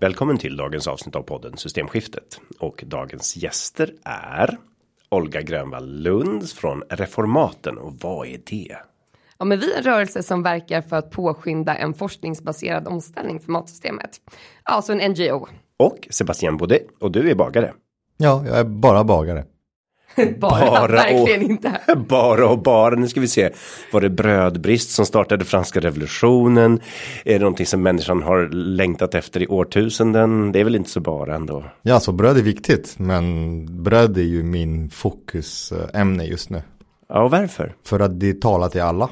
Välkommen till dagens avsnitt av podden Systemskiftet. Och dagens gäster är Olga Grönvall Lund från Reformaten. Och vad är det? Ja, men vi är en rörelse som verkar för att påskynda en forskningsbaserad omställning för matsystemet. Alltså en NGO. Och Sebastian Baudet. Och du är bagare. Ja, jag är bara bagare. bara, Bara verkligen och- inte. Bara och bara, nu ska vi se. Var det brödbrist som startade franska revolutionen? Är det någonting som människan har längtat efter i årtusenden? Det är väl inte så bara ändå. Ja, så bröd är viktigt, men bröd är ju min fokusämne just nu. Ja, och varför? För att det talar till alla.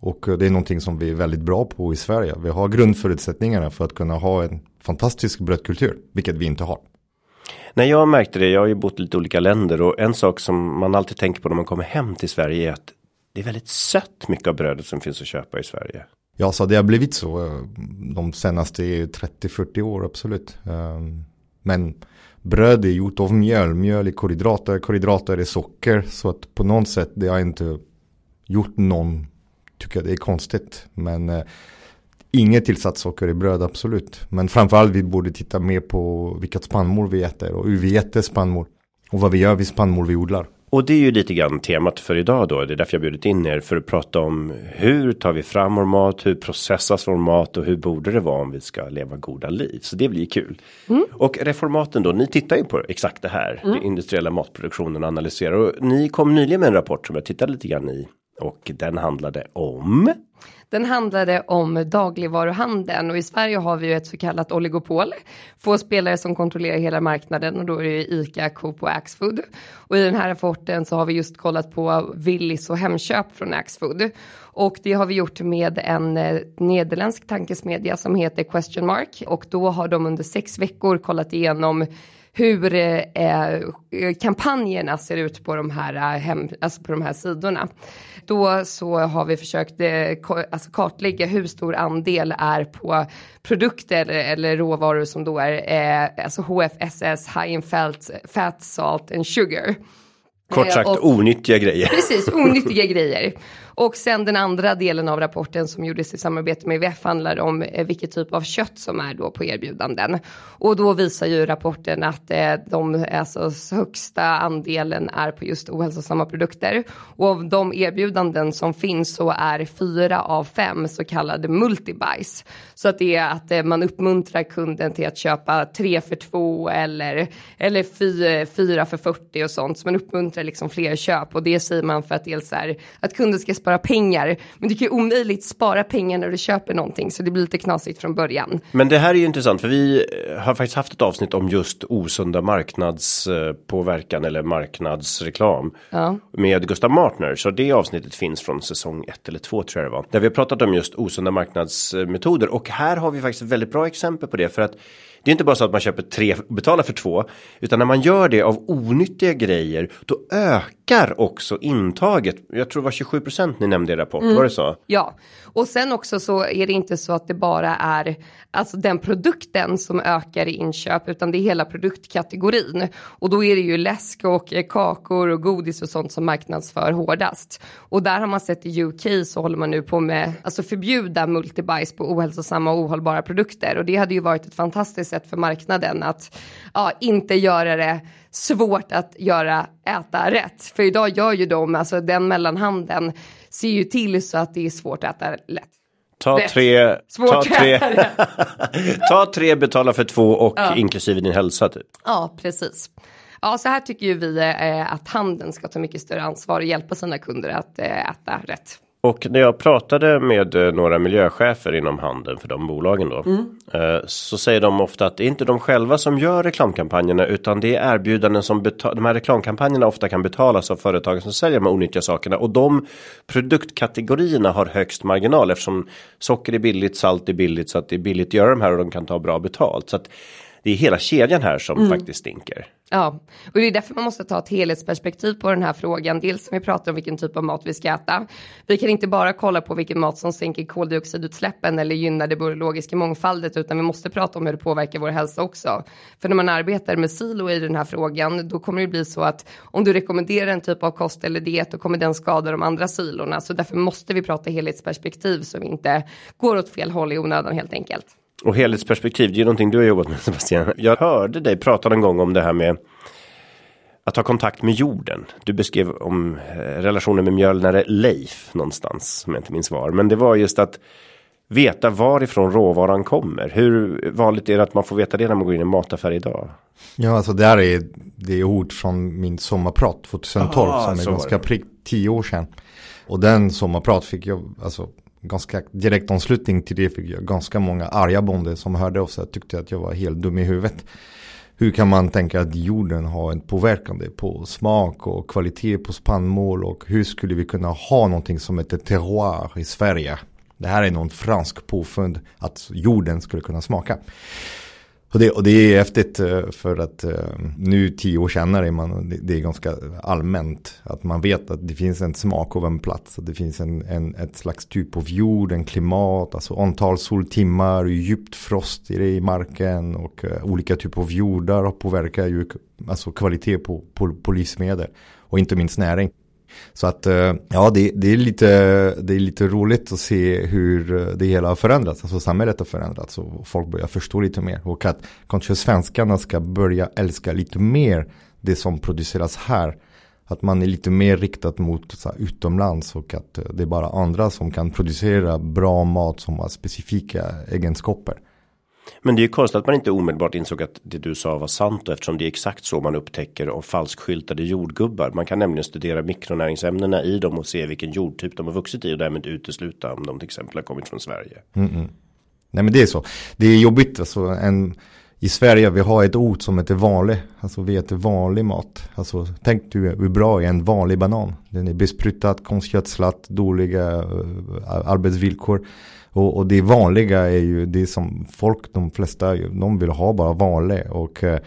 Och det är någonting som vi är väldigt bra på i Sverige. Vi har grundförutsättningarna för att kunna ha en fantastisk brödkultur, vilket vi inte har. När jag märkte det, jag har ju bott i lite olika länder och en sak som man alltid tänker på när man kommer hem till Sverige är att det är väldigt sött mycket av brödet som finns att köpa i Sverige. Ja, så det har blivit så eh, de senaste 30-40 år, absolut. Ehm, men bröd är gjort av mjöl, mjöl är kolhydrater, kolhydrater är socker. Så att på något sätt, det har inte gjort någon, tycker det är konstigt. Men eh, inget tillsatt socker i bröd, absolut. Men framförallt vi borde titta mer på vilka spannmål vi äter och hur vi äter spannmål. Och vad vi gör vid spannmål vi odlar. Och det är ju lite grann temat för idag då. Det är därför jag bjudit in er för att prata om hur tar vi fram vår mat, hur processas vår mat och hur borde det vara om vi ska leva goda liv. Så det blir kul. Och reformaten då, ni tittar ju på exakt det här, den industriella matproduktionen och analyserar. Och ni kom nyligen med en rapport som jag tittade lite grann i. Och den handlade om. Den handlade om dagligvaruhandeln och i Sverige har vi ju ett så kallat oligopol. Få spelare som kontrollerar hela marknaden och då är det ju ICA, Coop och Axfood. Och i den här rapporten så har vi just kollat på Willys och Hemköp från Axfood. Och det har vi gjort med en eh, nederländsk tankesmedja som heter Question Mark och då har de under sex veckor kollat igenom hur eh, kampanjerna ser ut på de här, eh, hem, alltså på de här sidorna. Då så har vi försökt eh, alltså kartlägga hur stor andel är på produkter eller, råvaror som då är eh, alltså HFSS, high in fat, fat, salt and sugar. Kort Eh, sagt och- onyttiga grejer. Precis, onyttiga grejer. Och sen den andra delen av rapporten som gjordes i samarbete med VF handlar om eh, vilket typ av kött som är då på erbjudanden. Och då visar ju rapporten att eh, de alltså, högsta andelen är på just ohälsosamma produkter. Och av de erbjudanden som finns så är fyra av fem så kallade multibuys. Så att det är att eh, man uppmuntrar kunden till att köpa tre för två eller, eller fy, fyra för 40 och sånt. Så man uppmuntrar liksom fler köp och det säger man för att dels är att kunden ska spara pengar. Men det kan ju omöjligt spara pengar när du köper någonting så det blir lite knasigt från början. Men det här är ju intressant för vi eh, har faktiskt haft ett avsnitt om just osunda marknadspåverkan eller marknadsreklam. Med Gustav Martner. Så det avsnittet finns från säsong ett eller två tror jag det var. Där vi har pratat om just osunda marknadsmetoder. Och här har vi faktiskt väldigt bra exempel på det. För att det är inte bara så att man köper tre och betalar för två. Utan när man gör det av onyttiga grejer. Då ökar också intaget. Jag tror det var 27 procent ni nämnde i rapport. Var det så? Ja, och sen också så är det inte så att det bara är alltså den produkten som ökar i inköp utan det är hela produktkategorin. Och då är det ju läsk och eh, kakor och godis och sånt som marknadsför hårdast. Och där har man sett i UK så håller man nu på med alltså förbjuda multibajs på ohälsosamma och ohållbara produkter och det hade ju varit ett fantastiskt sätt för marknaden att ja, inte göra det svårt att göra äta rätt. För idag gör ju de, alltså den mellanhanden ser ju till så att det är svårt att äta lätt. Ta Rätt. tre, Svårt ta tre, ta tre, betala för två och inklusive din hälsa typ. Ja, precis. Ja, så här tycker ju vi eh, att handeln ska ta mycket större ansvar och hjälpa sina kunder att eh, äta rätt. Och när jag pratade med eh, några miljöchefer inom handeln för de bolagen då. eh, Så säger de ofta att det är inte de själva som gör reklamkampanjerna utan det är erbjudanden som beta- de här reklamkampanjerna ofta kan betalas av företagen som säljer de här onyttiga sakerna. Och de produktkategorierna har högst marginal eftersom socker är billigt, salt är billigt så att det är billigt att göra de här och de kan ta bra betalt. Så att det är hela kedjan här som faktiskt stinker. Ja, och det är därför man måste ta ett helhetsperspektiv på den här frågan. Dels när vi pratar om vilken typ av mat vi ska äta. Vi kan inte bara kolla på vilken mat som sänker koldioxidutsläppen eller gynnar det biologiska mångfaldet, utan vi måste prata om hur det påverkar vår hälsa också. För när man arbetar med silo i den här frågan, då kommer det bli så att om du rekommenderar en typ av kost eller diet, då kommer den skada de andra silorna. Så därför måste vi prata helhetsperspektiv så vi inte går åt fel håll i onödan helt enkelt. Och helhetsperspektiv, det är ju någonting du har jobbat med Sebastian. Jag hörde dig prata en gång om det här med att ha kontakt med jorden. Du beskrev om eh, relationen med mjölnare Leif någonstans, som jag inte minns var. Men det var just att veta varifrån råvaran kommer. Hur vanligt är det att man får veta det när man går in i en mataffär idag? Ja, alltså det här är, det är ord från min sommarprat 2012 Aha, som är ganska prick tio år sedan. Och den sommarprat fick jag, alltså ganska direkt anslutning till det fick jag ganska många arga bonder som hörde oss och tyckte att jag var helt dum i huvudet. Hur kan man tänka att jorden har en påverkande på smak och kvalitet på spannmål och hur skulle vi kunna ha någonting som heter terroir i Sverige? Det här är någon fransk påfund att jorden skulle kunna smaka. Och det, och det är häftigt eh, för att eh, nu tio år senare är man, det är ganska allmänt att man vet att det finns en smak av en plats. Att det finns en, en, ett slags typ av jord, en klimat, alltså antal soltimmar, djupt frost i det i marken och uh, olika typer av jordar påverkar ju alltså kvalitet på, på, på livsmedel och inte minst näring. Så att eh, ja, det, det, är lite, det är lite roligt att se hur eh, det hela har förändrats. Alltså samhället har förändrats och folk börjar förstå lite mer. Och att kanske svenskarna ska börja älska lite mer det som produceras här. Att man är lite mer riktat mot så här, utomlands och att eh, det är bara andra som kan producera bra mat som har specifika egenskaper. Men det är ju konstigt att man inte omedelbart insåg att det du sa var sant och eftersom det är exakt så man upptäcker och falskskyltade jordgubbar. Man kan nämligen studera mikronäringsämnena i dem och se vilken jordtyp de har vuxit i och därmed utesluta om de till exempel har kommit från Sverige. Mm -mm. Nej men det är så. Det är jobbigt alltså. En, I Sverige vi har ett ord som heter vanlig. Alltså vi äter vanlig mat. Alltså tänk du hur bra är en vanlig banan. Den är besprutad, konstgödslad, dåliga uh, arbetsvillkor. Och, och, det vanliga är ju det som folk, de flesta, de vill ha bara vanlig. Och eh,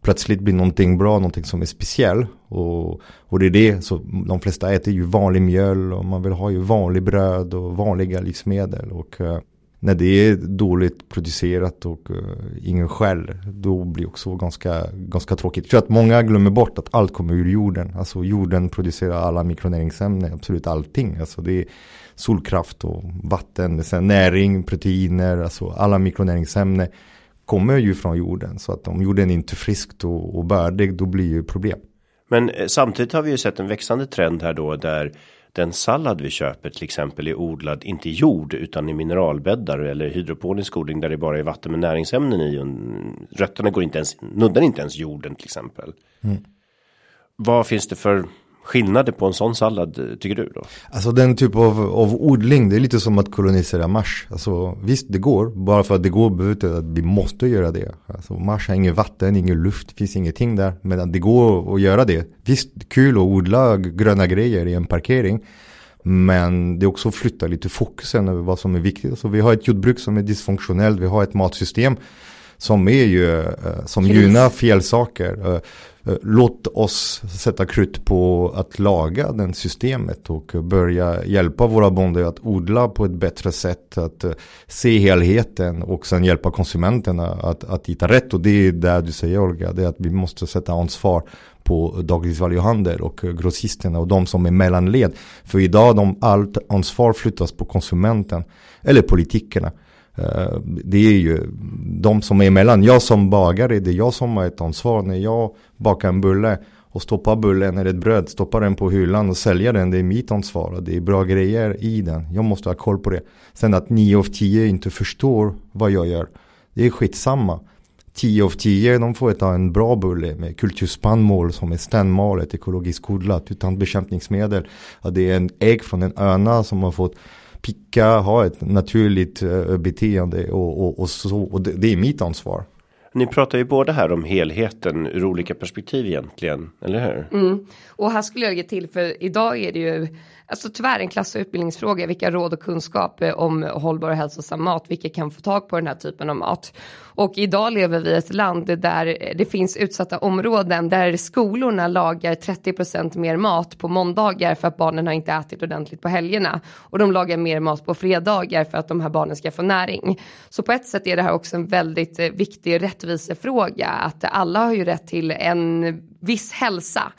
plötsligt blir någonting bra, någonting som är speciell. Och, och det är det, så de flesta äter ju vanlig mjöl och man vill ha ju vanlig bröd och vanliga livsmedel. Och eh, när det är dåligt producerat och eh, ingen skäll, då blir det också ganska, ganska tråkigt. Jag tror att många glömmer bort att allt kommer ur jorden. Alltså jorden producerar alla mikronäringsämnen, absolut allting. Alltså det är solkraft och vatten, sen näring, proteiner, alltså alla mikronäringsämnen kommer ju från jorden. Så att om jorden är inte friskt och, och bördig, då blir det problem. Men eh, samtidigt har vi ju sett en växande trend här då där den sallad vi köper till exempel är odlad inte i jord utan i mineralbäddar eller hydroponisk odling där det bara är vatten med näringsämnen i och rötterna går inte ens nuddar inte ens jorden till exempel. Mm. Vad finns det för skillnader på en sån sallad tycker du då? Alltså den typ av, av odling, det är lite som att kolonisera Mars. Alltså visst det går, bara för att det går behöver inte att vi måste göra det. Alltså Mars har inget vatten, ingen luft, det finns ingenting där. Men det går att göra det. Visst, kul att odla gröna grejer i en parkering. Men det är också att flytta lite fokusen över vad som är viktigt. Alltså vi har ett jordbruk som är dysfunktionellt, vi har ett matsystem som är ju, eh, som gynnar fel saker. Eh, Eh, låt oss sätta krut på att laga den systemet och börja hjälpa våra bönder att odla på ett bättre sätt, att se helheten och sen hjälpa konsumenterna att, att hitta rätt. Och det är där du säger Olga, det är att vi måste sätta ansvar på dagligvaruhandel och grossisterna och de som är mellanled. För idag de allt ansvar flyttas på konsumenten eller politikerna. Eh, det är ju de som är emellan. Jag som bagare, det är jag som har ett ansvar. När jag bakar en bulle och stoppar bullen eller ett bröd, stoppar den på hyllan och säljer den. Det är mitt ansvar. Det är bra grejer i den. Jag måste ha koll på det. Sen att 9 av 10 inte förstår vad jag gör. Det är skitsamma. 10 av 10 de får ta en bra bulle med kulturspannmål som är stenmalet, ekologiskt odlat utan bekämpningsmedel. det är en ägg från en öna som har fått picka, ha ett naturligt uh, beteende och, och, och så. Och det, det, är mitt ansvar. Ni pratar ju båda här om helheten ur olika perspektiv egentligen, eller hur? Mm. Och här skulle jag ge till, för idag är det ju alltså tyvärr en klass och utbildningsfråga, vilka råd och kunskap eh, om hållbar och hälsosam mat, vilka kan få tag på den här typen av mat. Och idag lever vi i ett land där det finns utsatta områden där skolorna lagar 30% mer mat på måndagar för att barnen har inte ätit ordentligt på helgerna. Och de lagar mer mat på fredagar för att de här barnen ska få näring. Så på ett sätt är det här också en väldigt eh, viktig rättvisefråga, att alla har ju rätt till en viss hälsa.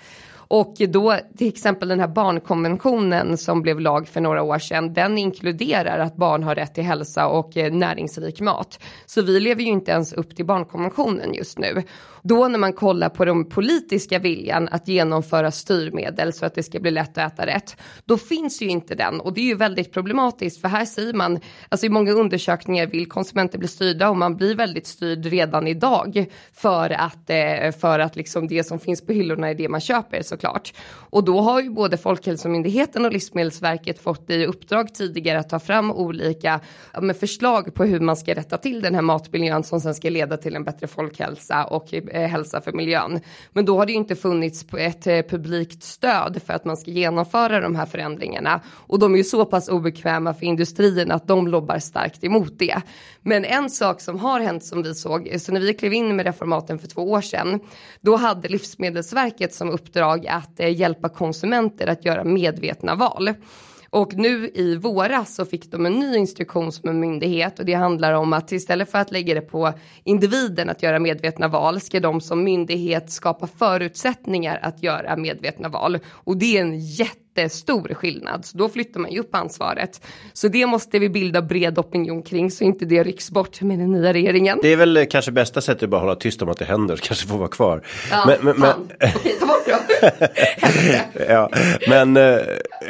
Och då till exempel den här barnkonventionen som blev lag för några år sedan, den inkluderar att barn har rätt till hälsa och eh, näringsrik mat. Så vi lever ju inte ens upp till barnkonventionen just nu. Då när man kollar på den politiska viljan att genomföra styrmedel så att det ska bli lätt att äta rätt, då finns ju inte den och det är ju väldigt problematiskt för här säger man, alltså i många undersökningar vill konsumenter bli styrda och man blir väldigt styrd redan idag för att, eh, för att liksom det som finns på hyllorna är det man köper såklart. Och då har ju både Folkhälsomyndigheten och Livsmedelsverket fått i uppdrag tidigare att ta fram olika med förslag på hur man ska rätta till den här matmiljön som sen ska leda till en bättre folkhälsa och eh, Eh, hälsa för miljön. Men då har det ju inte funnits ett eh, publikt stöd för att man ska genomföra de här förändringarna och de är ju så pass obekväma för industrin att de lobbar starkt emot det. Men en sak som har hänt som vi såg, eh, så när vi klev in med reformaten för två år sedan, då hade Livsmedelsverket som uppdrag att hjälpa konsumenter att göra medvetna val. Och nu i våras så fick de en ny instruktion som en myndighet och det handlar om att istället för att lägga det på individen att göra medvetna val ska de som myndighet skapa förutsättningar att göra medvetna val. Och det är en jätte jättestor skillnad, så då flyttar man ju upp ansvaret. Så det måste vi bilda bred opinion kring så inte det rycks bort med den nya regeringen. Det är väl kanske bästa sättet att bara hålla tyst om att det händer, kanske få vara kvar. Ja, men, men, men... Okej, ta bort ja, men äh,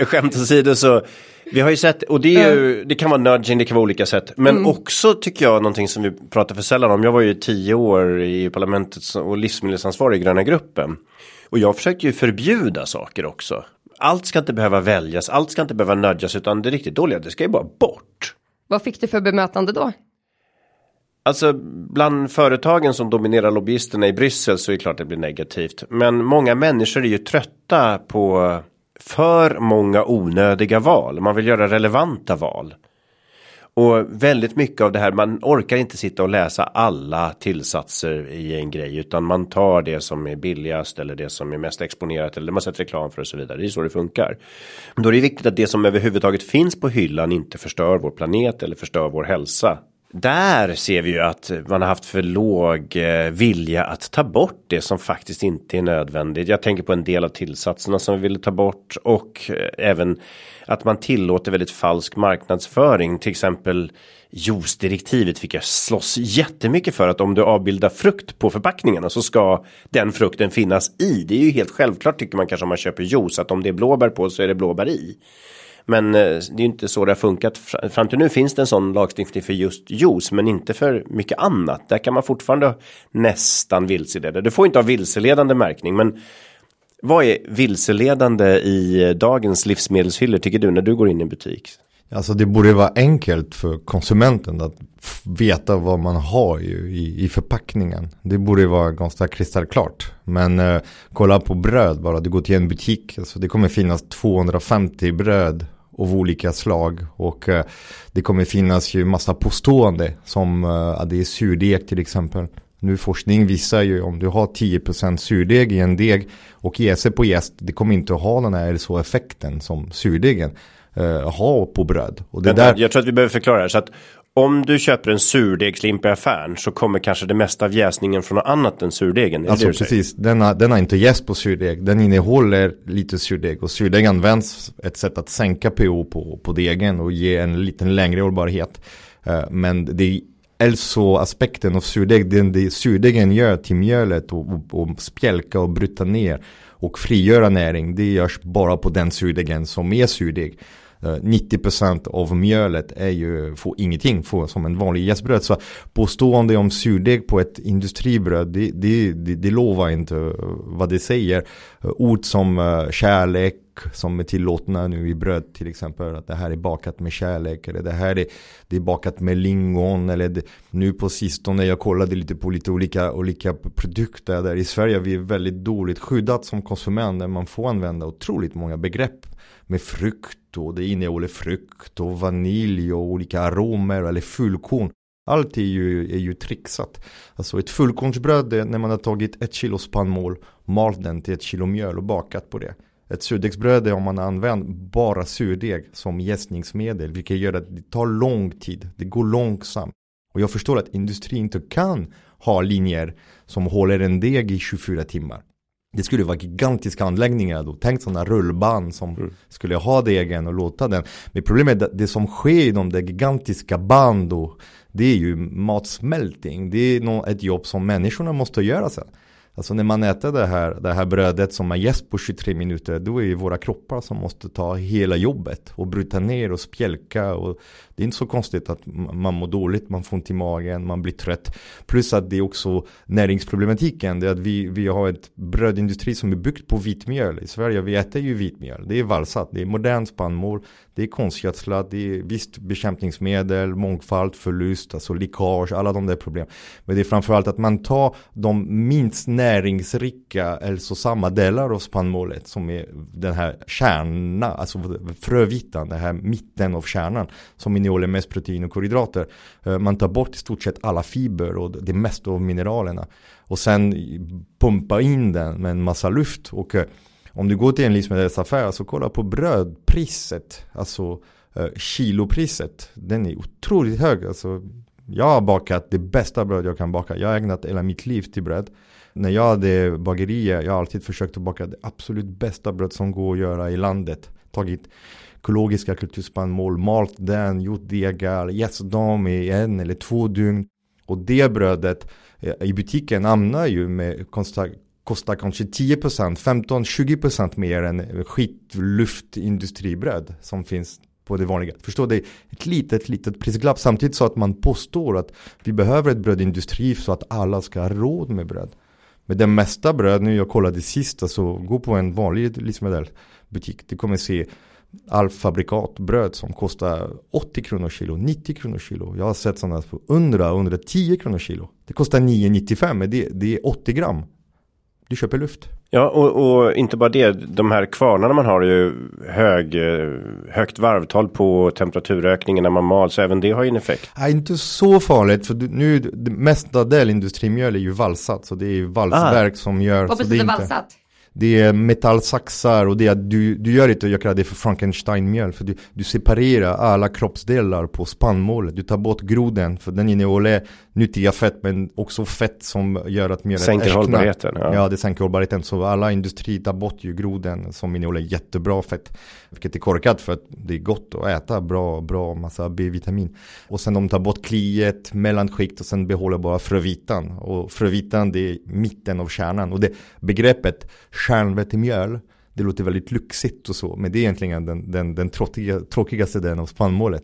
skämt åsido så vi har ju sett, och det, är ju, det kan vara nudging, det kan vara olika sätt. Men mm. också tycker jag någonting som vi pratar för sällan om. Jag var ju tio år i parlamentet och livsmedelsansvarig i gröna gruppen. Och jag försökte ju förbjuda saker också. Allt ska inte behöva väljas, allt ska inte behöva nudgas utan det riktigt dåliga, det ska ju bara bort. Vad fick du för bemötande då? Alltså bland företagen som dominerar lobbyisterna i Bryssel så är det klart det blir negativt. Men många människor är ju trötta på för många onödiga val. Man vill göra relevanta val. Och väldigt mycket av det här, man orkar inte sitta och läsa alla tillsatser i en grej, utan man tar det som är billigast eller det som är mest exponerat eller det man sett reklam för och så vidare. Det är så det funkar. Då är det viktigt att det som överhuvudtaget finns på hyllan inte förstör vår planet eller förstör vår hälsa där ser vi ju att man har haft för låg eh, vilja att ta bort det som faktiskt inte är nödvändigt. Jag tänker på en del av tillsatserna som vi ville ta bort och eh, även att man tillåter väldigt falsk marknadsföring. Till exempel juicedirektivet fick jag slåss jättemycket för att om du avbildar frukt på förpackningarna så ska den frukten finnas i. Det är ju helt självklart tycker man kanske om man köper juice att om det är blåbär på så är det blåbär i. Men eh, det är ju inte så det har funkat. Fram till nu finns det en sån lagstiftning för just juice, men inte för mycket annat. Där kan man fortfarande nästan vilseleda. Du får inte ha vilseledande märkning, men vad är vilseledande i eh, dagens livsmedelshyllor tycker du när du går in i en butik? Alltså det borde vara enkelt för konsumenten att veta vad man har i, i förpackningen. Det borde vara ganska kristallklart. Men eh, kolla på bröd bara, du går till en butik, alltså det kommer finnas 250 bröd av olika slag och eh, det kommer finnas ju massa påstående som eh, att det är surdeg till exempel. Nu forskning visar ju om du har 10% surdeg i en deg och jäser på jäst, det kommer inte att ha den här så effekten som surdegen eh, har på bröd. Och det Vänta, där... Jag tror att vi behöver förklara det här. Så att om du köper en surdegslimpa i affären så kommer kanske det mesta av jäsningen från något annat än surdegen. Alltså precis, den har, den har inte jäst på surdeg. Den innehåller lite surdeg och surdeg används ett sätt att sänka pH på, på degen och ge en liten längre hållbarhet. Uh, men det är alltså aspekten av surdeg, den det surdegen gör till mjölet och, och, och spjälka och bryta ner och frigöra näring, det görs bara på den surdegen som är surdeg. Eh, 90% av mjölet är ju, får ingenting får, som en vanlig jästbröd. Så påstående om surdeg på ett industribröd, det, det, det, det lovar inte eh, vad det säger. Eh, ord som kärlek, som är tillåtna nu i bröd till exempel. Att det här är bakat med kärlek eller det här är, det är bakat med lingon. Eller det, nu på sistone jag kollade lite på lite olika, olika produkter där i Sverige. Vi är väldigt dåligt skyddat som konsumenter. Man får använda otroligt många begrepp med frukt och det innehåller frukt och vanilj och olika aromer eller fullkorn. Allt är ju, är ju trixat. Alltså ett fullkornsbröd är när man har tagit ett kilo spannmål, malt den till ett kilo mjöl och bakat på det. Ett surdegsbröd är om man använder bara surdeg som jäsningsmedel, vilket gör att det tar lång tid, det går långsamt. Och jag förstår att industrin inte kan ha linjer som håller en deg i 24 timmar. Det skulle vara gigantiska anläggningar då. Tänk sådana rullband som mm. skulle ha degen och låta den. Men problemet är att det som sker i de där gigantiska band då, det är ju matsmältning. Det är ett jobb som människorna måste göra sen. Alltså när man äter det här, det här brödet som man jäst på 23 minuter, då är det våra kroppar som måste ta hela jobbet och bryta ner och spjälka och det är inte så konstigt att man mår dåligt, man får ont i magen, man blir trött. Plus att det är också näringsproblematiken, det är att vi, vi har ett brödindustri som är byggt på vitmjöl. I Sverige, vi äter ju vitmjöl, det är valsat, det är modern spannmål, det är konstgödslat, det är visst bekämpningsmedel, mångfald, förlust, alltså läckage, alla de där problemen. Men det är framförallt att man tar de minst näringsrika, alltså samma delar av spannmålet som är den här kärnan, alltså frövitan, den här mitten av kärnan som är innehåller mest protein och kolhydrater. Eh, man tar bort i stort sett alla fiber och det mesta av mineralerna. Och sen pumpa in den med en massa luft. Och eh, om du går till en livsmedelsaffär så kolla på brödpriset. Alltså eh, kilopriset. Den är otroligt hög. Alltså, jag har bakat det bästa bröd jag kan baka. Jag har ägnat hela mitt liv till bröd. När jag hade bagerier, jag har alltid försökt att baka det absolut bästa bröd som går att göra i landet. Tagit ekologiska kulturspannmål, malt den, gjort degar, jäst dem i en eller två dygn. Och det brödet eh, i butiken hamnar ju med kostar, kostar kanske 10%, 15-20% mer än skitluftindustribröd som finns på det vanliga. Förstå det är ett litet, litet prisglapp samtidigt så att man påstår att vi behöver ett brödindustri så att alla ska ha råd med bröd. Men det mesta bröd, nu jag kollade sista så gå på en vanlig livsmedelsbutik. Du kommer se halvfabrikatbröd som kostar 80 kronor kilo, 90 kronor kilo. Jag har sett sådana på under, under 10 kronor kilo. Det kostar 9,95 men det, det är 80 gram. Du köper luft. Ja, och, och, inte bara det. De här kvarnarna man har ju hög, högt varvtal på temperaturökningen när man mal. Så även det har ju en effekt. Nej, inte så farligt. För nu, det mesta del industrimjöl är ju valsat. Så det är ju valsverk ah. som gör. Vad betyder valsat? Det är metallsaxar och det är du, du gör inte, jag kallar det för Frankenstein-mjöl. För du, du separerar alla kroppsdelar på spannmålet. Du tar bort groden för den innehåller nyttiga fett men också fett som gör att mjölet Sänker hållbarheten. Ja. ja, det sänker hållbarheten. Så alla industrier tar bort ju groden som innehåller jättebra fett. Vilket är korkat för att det är gott att äta bra, bra massa B-vitamin. Och sen de tar bort kliet, mellanskikt och sen behåller bara frövitan. Och frövitan det är mitten av kärnan. Och det begreppet kärnvetemjöl det låter väldigt lyxigt och så, men det är egentligen den, den, den tråkiga, tråkigaste delen av spannmålet.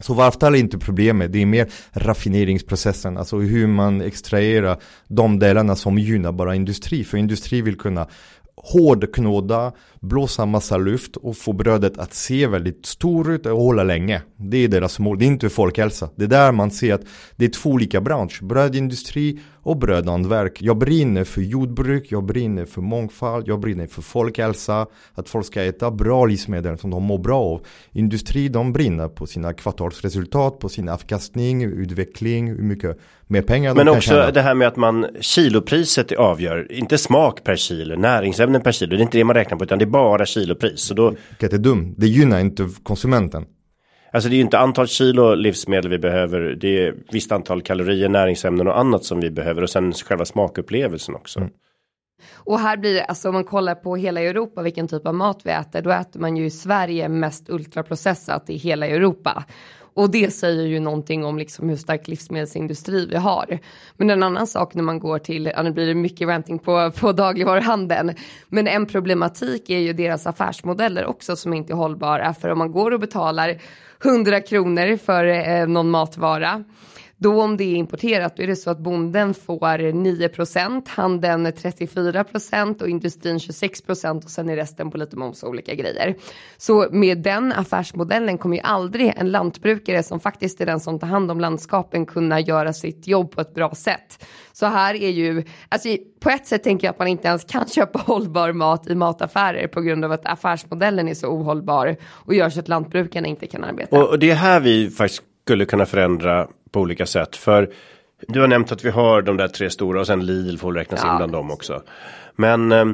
Så varvtal är inte problemet, det är mer raffineringsprocessen, alltså hur man extraherar de delarna som gynnar bara industri. För industri vill kunna hårdknåda, blåsa massa luft och få brödet att se väldigt stor ut och hålla länge. Det är deras mål, det är inte folkhälsa. Det är där man ser att det är två olika branscher, brödindustri och brödhantverk. Jag brinner för jordbruk, jag brinner för mångfald, jag brinner för folkhälsa, att folk ska äta bra livsmedel som de mår bra av. Industri, de brinner på sina kvartalsresultat, på sin avkastning, utveckling, hur mycket mer pengar Men också det här med att man kilopriset avgör, inte smak per kilo, näringsämnen per kilo, det är inte det man räknar på utan det bara kilopris. Så då... Det är dumt, det gynnar inte konsumenten. Alltså det är ju inte antal kilo livsmedel vi behöver. Det är visst antal kalorier, näringsämnen och annat som vi behöver. Och sen själva smakupplevelsen också. Mm. Och här blir det, alltså om man kollar på hela Europa vilken typ av mat vi äter, då äter man ju i Sverige mest ultraprocessat i hela Europa. Och det säger ju någonting om liksom hur stark livsmedelsindustri vi har. Men en annan sak när man går till, ja nu blir det mycket ranting på, på dagligvaruhandeln, men en problematik är ju deras affärsmodeller också som inte är hållbara. För om man går och betalar 100 kronor för eh, någon matvara då om det är importerat då är det så att bonden får 9% handeln 34 och industrin 26% och sen är resten på lite moms och olika grejer. Så med den affärsmodellen kommer ju aldrig en lantbrukare som faktiskt är den som tar hand om landskapen kunna göra sitt jobb på ett bra sätt. Så här är ju, alltså på ett sätt tänker jag att man inte ens kan köpa hållbar mat i mataffärer på grund av att affärsmodellen är så ohållbar och gör så att lantbrukarna inte kan arbeta. Och, och det är här vi faktiskt skulle kunna förändra på olika sätt. För du har nämnt att vi har de där tre stora och sen Lidl får räknas ja. in bland dem också. Men eh,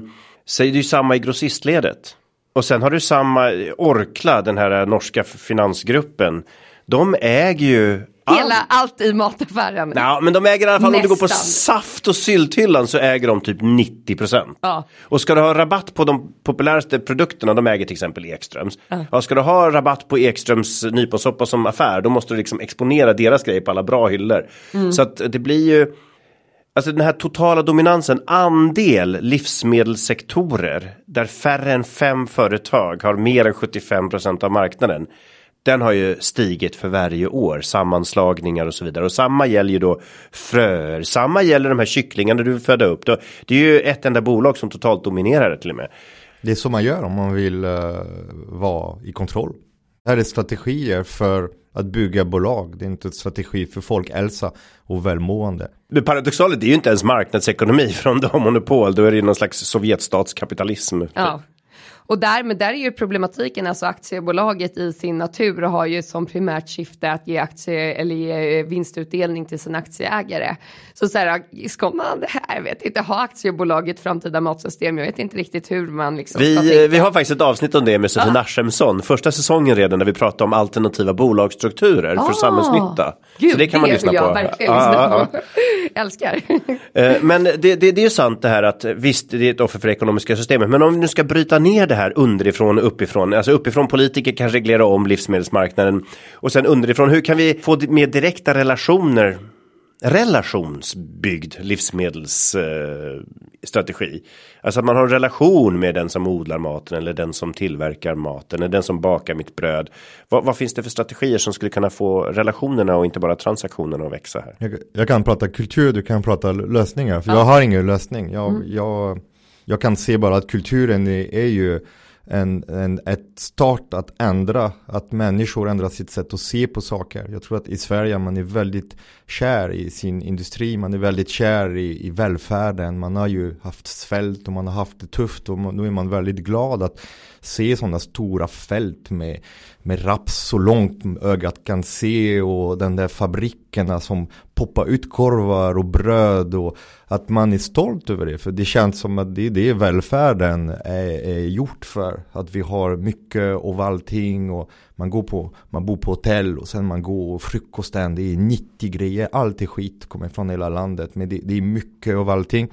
säg det är ju samma i grossistledet. Och sen har du samma Orkla, den här norska finansgruppen. De äger ju Hela allt i mataffären. Ja, men de äger i alla fall Nästan. om du går på saft och sylthyllan så äger de typ 90 procent. Ja. Och ska du ha rabatt på de populäraste produkterna, de äger till exempel Ekströms. Ja. ska du ha rabatt på Ekströms nyponsoppa som affär, då måste du liksom exponera deras grejer på alla bra hyllor. Mm. Så att det blir ju, alltså den här totala dominansen, andel livsmedelssektorer där färre än fem företag har mer än 75 procent av marknaden den har ju stigit för varje år, sammanslagningar och så vidare. Och samma gäller ju då fröer, samma gäller de här kycklingarna du födde upp. Då, det är ju ett enda bolag som totalt dominerar det till och med. Det är så man gör om man vill uh, vara i kontroll. Det här är strategier för att bygga bolag. Det är inte en strategi för folkhälsa och välmående. Det paradoxala det är ju inte ens marknadsekonomi från de monopol. Då är det någon slags sovjetstatskapitalism. Ja. Och därmed där är ju problematiken, alltså aktiebolaget i sin natur har ju som primärt syfte att ge aktie eller ge vinstutdelning till sina aktieägare. Så så här, ska man, jag vet inte, ha aktiebolag i ett framtida matsystem? Jag vet inte riktigt hur man liksom Vi, tänka. vi har faktiskt ett avsnitt om det med Sofie Naschemsson. Första säsongen redan när vi pratade om alternativa bolagsstrukturer för Ah. samhällsnytta. Gud, så det kan man lyssna vill på. verkligen Ja, lyssna ja, på. Älskar. Eh, Men det, det, det är sant det här att visst, det är ett offer för det ekonomiska systemet. Men om vi nu ska bryta ner det här underifrån och uppifrån. Alltså uppifrån politiker kan reglera om livsmedelsmarknaden. Och sen underifrån, hur kan vi få mer direkta relationer? Relationsbyggd livsmedelsstrategi. Eh, alltså att man har en relation med den som odlar maten eller den som tillverkar maten eller den som bakar mitt bröd. Vad, vad finns det för strategier som skulle kunna få relationerna och inte bara transaktionerna att växa här? Jag, jag kan prata kultur, du kan prata lösningar. För jag har ingen lösning. Jag, jag, jag kan se bara att kulturen är, är ju en, en, ett start att ändra, att människor ändrar sitt sätt att se på saker. Jag tror att i Sverige man är väldigt kär i sin industri, man är väldigt kär i, i välfärden. Man har ju haft svält och man har haft det tufft och man, nu är man väldigt glad att se sådana stora fält med, med raps så långt ögat kan se och den där fabrikerna som poppar ut korvar och bröd och att man är stolt över det. För det känns som att det är det välfärden är, är gjort för. Att vi har mycket av allting och man, går på, man bor på hotell och sen man går och frukosten, det är 90 grejer, allt är skit, kommer från hela landet. Men det, det är mycket av allting.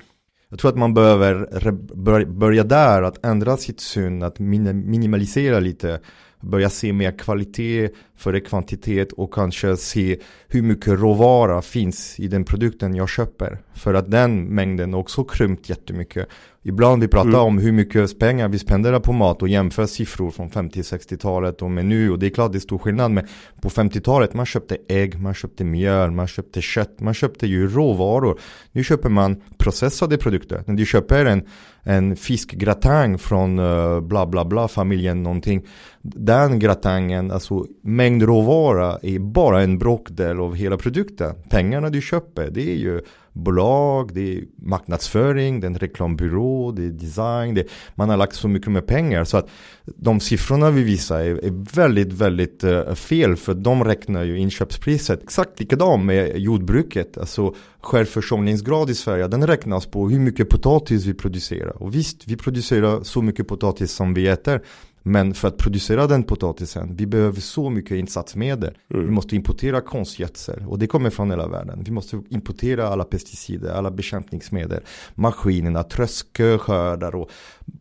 Jag tror att man behöver börja där, att ändra sitt syn, att minimalisera lite börja se mer kvalitet före kvantitet och kanske se hur mycket råvara finns i den produkten jag köper. För att den mängden också krympt jättemycket. Ibland vi pratar mm. om hur mycket pengar vi spenderar på mat och jämför siffror från 50-60-talet och med nu och det är klart det är stor skillnad men på 50-talet man köpte ägg, man köpte mjöl, man köpte kött, man köpte ju råvaror. Nu köper man processade produkter. När du köper en, en fiskgratäng från uh, bla bla bla familjen någonting. Den gratängen, alltså mängd råvara är bara en bråkdel av hela produkten. Pengarna du köper det är ju bolag, det är marknadsföring, det är en reklambyrå, det är design. Det, man har lagt så mycket med pengar så att de siffrorna vi visar är, är väldigt, väldigt uh, fel för de räknar ju inköpspriset exakt likadant med jordbruket. Alltså självförsörjningsgrad i Sverige, den räknas på hur mycket potatis vi producerar. Och visst, vi producerar så mycket potatis som vi äter. Men för att producera den potatisen, vi behöver så mycket insatsmedel. Mm. Vi måste importera konstgödsel och det kommer från hela världen. Vi måste importera alla pesticider, alla bekämpningsmedel, maskinerna, tröskeskördar och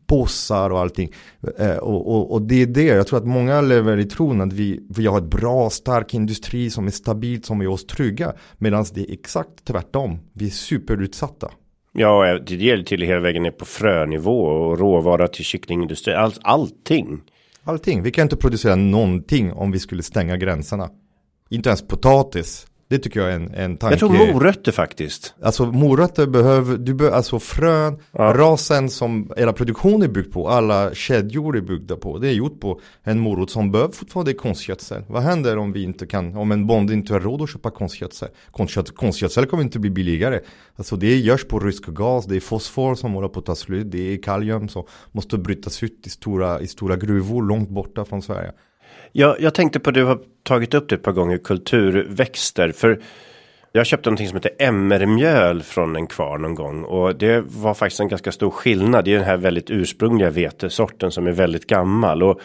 påsar och allting. Eh, och, och, och, det är det, jag tror att många lever i tron att vi, vi har ett bra, stark industri som är stabilt, som är oss trygga. Medan det är exakt tvärtom. Vi är superutsatta. Ja, eh, det gäller till hela vägen ner på frönivå och råvara till kycklingindustri. All, allting. Allting. Vi kan inte producera någonting om vi skulle stänga gränserna. Inte ens potatis. Det tycker jag är en, en tanke. Jag tror morötter faktiskt. Alltså morötter behöver, du behöver alltså frön, ja. rasen som hela produktion är byggd på, alla kedjor är byggda på. Det är gjort på en morot som behöver fortfarande konstgödsel. Vad händer om vi inte kan, om en bonde inte har råd att köpa konstgödsel? Konstgödsel, konstgödsel kommer inte bli billigare. Alltså det görs på rysk gas, det är fosfor som håller på att ta slut, det är kalium som måste brytas ut i stora, i stora gruvor långt borta från Sverige. Jag, jag tänkte på, du har tagit upp det ett par gånger, kulturväxter. För jag köpte någonting som heter emmermjöl från en kvarn någon gång. Och det var faktiskt en ganska stor skillnad. Det är den här väldigt ursprungliga vetesorten som är väldigt gammal. Och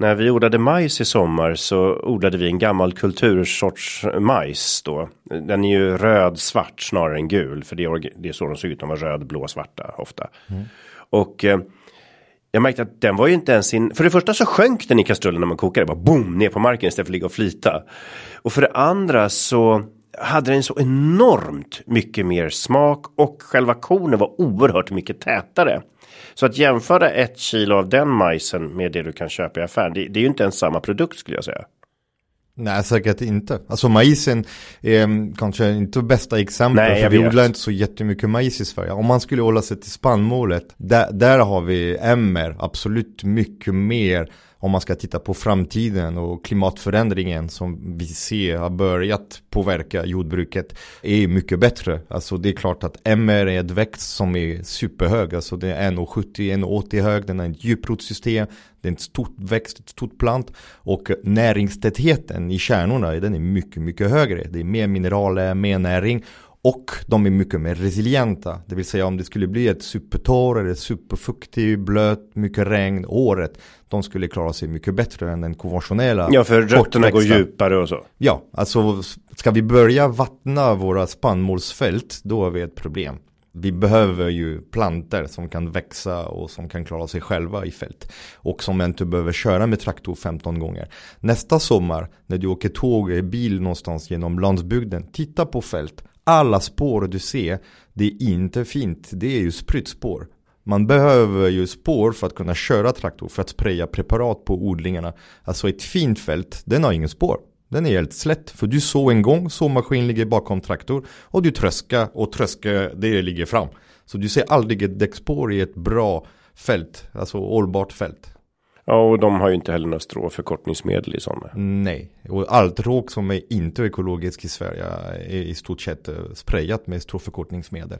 När vi odlade majs i sommar så odlade vi en gammal kultursorts majs då. Den är ju röd svart snarare än gul för det är, det är så de ser ut. De var röd, blå, svarta ofta. Mm. Och eh, jag märkte att den var ju inte ens in. För det första så sjönk den i kastrullen när man kokade. Det bara boom ner på marken istället för att ligga och flyta. Och för det andra så hade den så enormt mycket mer smak och själva kornen var oerhört mycket tätare. Så att jämföra ett kilo av den majsen med det du kan köpa i affären, det, det är ju inte ens samma produkt skulle jag säga. Nej, säkert inte. Alltså majsen är kanske inte bästa exemplet. Nej, för vi odlar inte så jättemycket majs i Sverige. Om man skulle hålla sig till spannmålet, där, där har vi MR absolut mycket mer om man ska titta på framtiden och klimatförändringen som vi ser har börjat påverka jordbruket är mycket bättre. Alltså det är klart att MR är ett växt som är superhög. Alltså det är 1,70-1,80 hög. Den har ett djuprotsystem. Det är ett stort växt, ett stort plant. Och näringstätheten i kärnorna den är mycket, mycket högre. Det är mer mineraler, mer näring. Och de är mycket mer resilienta. Det vill säga om det skulle bli ett supertorr eller superfuktig, blöt, mycket regn året. De skulle klara sig mycket bättre än den konventionella. Ja, för rötterna går djupare och så. Ja, alltså ska vi börja vattna våra spannmålsfält, då har vi ett problem. Vi behöver ju planter som kan växa och som kan klara sig själva i fält. Och som inte behöver köra med traktor 15 gånger. Nästa sommar när du åker tåg eller bil någonstans genom landsbygden. Titta på fält alla spår du ser, det är inte fint. Det är ju spritspår. Man behöver ju spår för att kunna köra traktor, för att spraya preparat på odlingarna. Alltså ett fint fält, den har ingen spår. Den är helt slätt, för du såg en gång, såmaskin ligger bakom traktor och du tröskar och tröskar, det ligger fram. Så du ser aldrig ett däckspår i ett bra fält, alltså hållbart fält. Ja, och de har ju inte heller några stråförkortningsmedel i sådana. Nej, och allt råk som är inte ekologiskt i Sverige är i stort sett eh, sprayat med stråförkortningsmedel.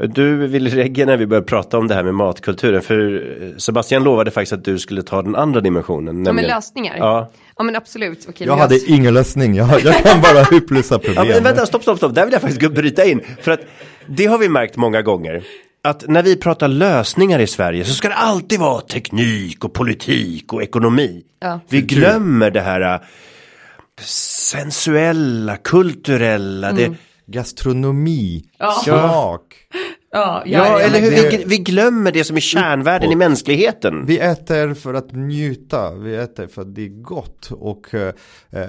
Du ville reagera när vi började prata om det här med matkulturen. För Sebastian lovade faktiskt att du skulle ta den andra dimensionen. Ja, men lösningar. Ja, ja men absolut. Okej, jag hade ingen lösning. Jag, jag kan bara upplysa problemet. Ja, men vänta, stopp, stopp, stopp. Där vill jag faktiskt bryta in. För att det har vi märkt många gånger att när vi pratar lösningar i Sverige så ska det alltid vara teknik och politik och ekonomi. Ja. Vi glömmer det här äh, sensuella, kulturella. Mm. Det, gastronomi, ja. smak. Ja, ja, ja, eller hur, vi, vi, glömmer det som är kärnvärden i mänskligheten. Vi äter för att njuta, vi äter för att det är gott. Och uh,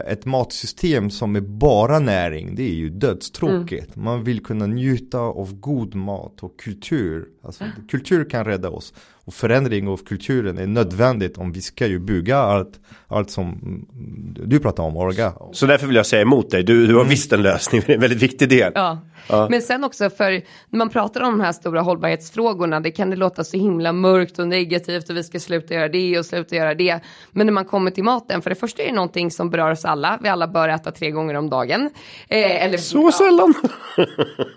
ett matsystem som är bara näring, det är ju dödstråkigt. Mm. Man vill kunna njuta av god mat och kultur. Alltså, kultur kan rädda oss. Och förändring av kulturen är nödvändigt om vi ska ju bygga allt, allt som du pratar om, Orga. Så därför vill jag säga emot dig, du, du har mm. visst en lösning, det är en väldigt viktig del. Ja. ja. Men sen också för när man pratar om de här stora hållbarhetsfrågorna, det kan det låta så himla mörkt och negativt och vi ska sluta göra det och sluta göra det. Men när man kommer till maten, för det första är det någonting som berör oss alla, vi alla bör äta tre gånger om dagen. Eh, eller, så ja. sällan!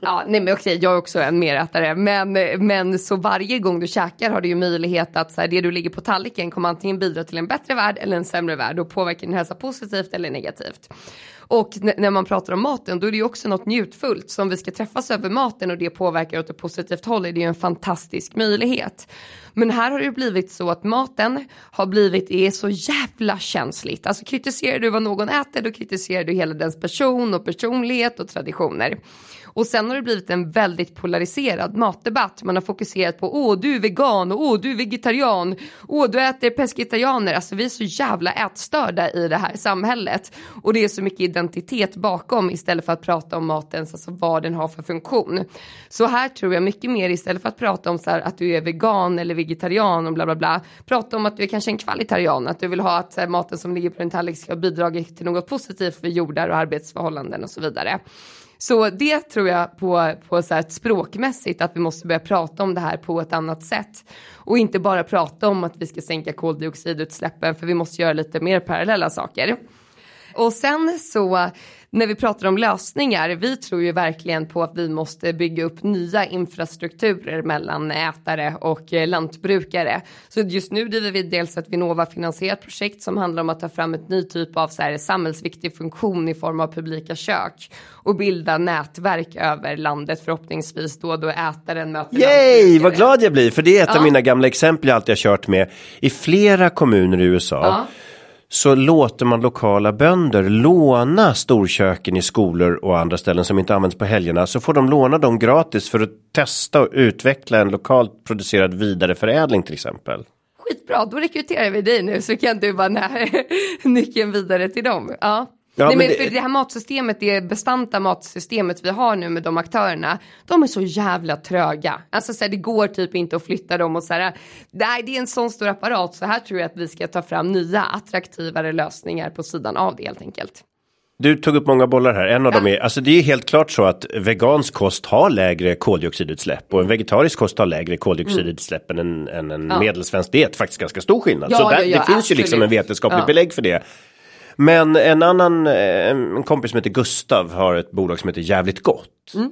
ja, nej men okej, jag är också en merätare, men, men så varje gång du käkar har du ju möjlighet att så här, det du ligger på tallriken kommer antingen bidra till en bättre värld eller en sämre värld och påverka din hälsa positivt eller negativt. Och när man pratar om maten då är det ju också något njutfullt. Så om vi ska träffas över maten och det påverkar åt ett positivt håll är det ju en fantastisk möjlighet. Men här har det blivit så att maten har blivit, är så jävla känsligt. Alltså kritiserar du vad någon äter då kritiserar du hela dens person och personlighet och traditioner. Och sen har det blivit en väldigt polariserad matdebatt. Man har fokuserat på åh du är vegan och åh du är vegetarian. Åh du äter pescetarianer. Alltså vi är så jävla ätstörda i det här samhället. Och det är så mycket identitet bakom istället för att prata om matens, alltså vad den har för funktion. Så här tror jag mycket mer istället för att prata om så här, att du är vegan eller vegetarian och bla bla bla. Prata om att du är kanske en kvalitarian. Att du vill ha att här, maten som ligger på din tallrik ska bidra till något positivt för jordar och arbetsförhållanden och så vidare. Så det tror jag på, på så här språkmässigt att vi måste börja prata om det här på ett annat sätt. Och inte bara prata om att vi ska sänka koldioxidutsläppen för vi måste göra lite mer parallella saker. Och sen så när vi pratar om lösningar, vi tror ju verkligen på att vi måste bygga upp nya infrastrukturer mellan ätare och eh, lantbrukare. Så just nu driver vi dels ett Vinnova-finansierat projekt som handlar om att ta fram ett ny typ av så här, samhällsviktig funktion i form av publika kök och bilda nätverk över landet förhoppningsvis då då ätaren möter Yay, vad glad jag blir, för det är ett ja. av mina gamla exempel jag alltid har kört med i flera kommuner i USA. Ja så låter man lokala bönder låna storköken i skolor och andra ställen som inte används på helgerna så får de låna dem gratis för att testa och utveckla en lokalt producerad vidareförädling till exempel. Skitbra, då rekryterar vi dig nu så kan du vara nyckeln vidare till dem. Ja. Ja, Nej, men, det... För det här matsystemet, det bestanta matsystemet vi har nu med de aktörerna, de är så jävla tröga. Alltså så här, det går typ inte att flytta dem och så här, nej, det är en sån stor apparat så här tror jag att vi ska ta fram nya attraktivare lösningar på sidan av det helt enkelt. Du tog upp många bollar här. En av ja. dem är, alltså det är helt klart så att vegansk kost har lägre koldioxidutsläpp och en vegetarisk kost har lägre koldioxidutsläpp mm. än en, en ja. medelsvensk diet. Faktiskt ganska stor skillnad. Ja, så där, det finns absolut. ju liksom en vetenskaplig belägg för det. Men en annan en kompis som heter Gustav har ett bolag som heter Jävligt Gott. Mm.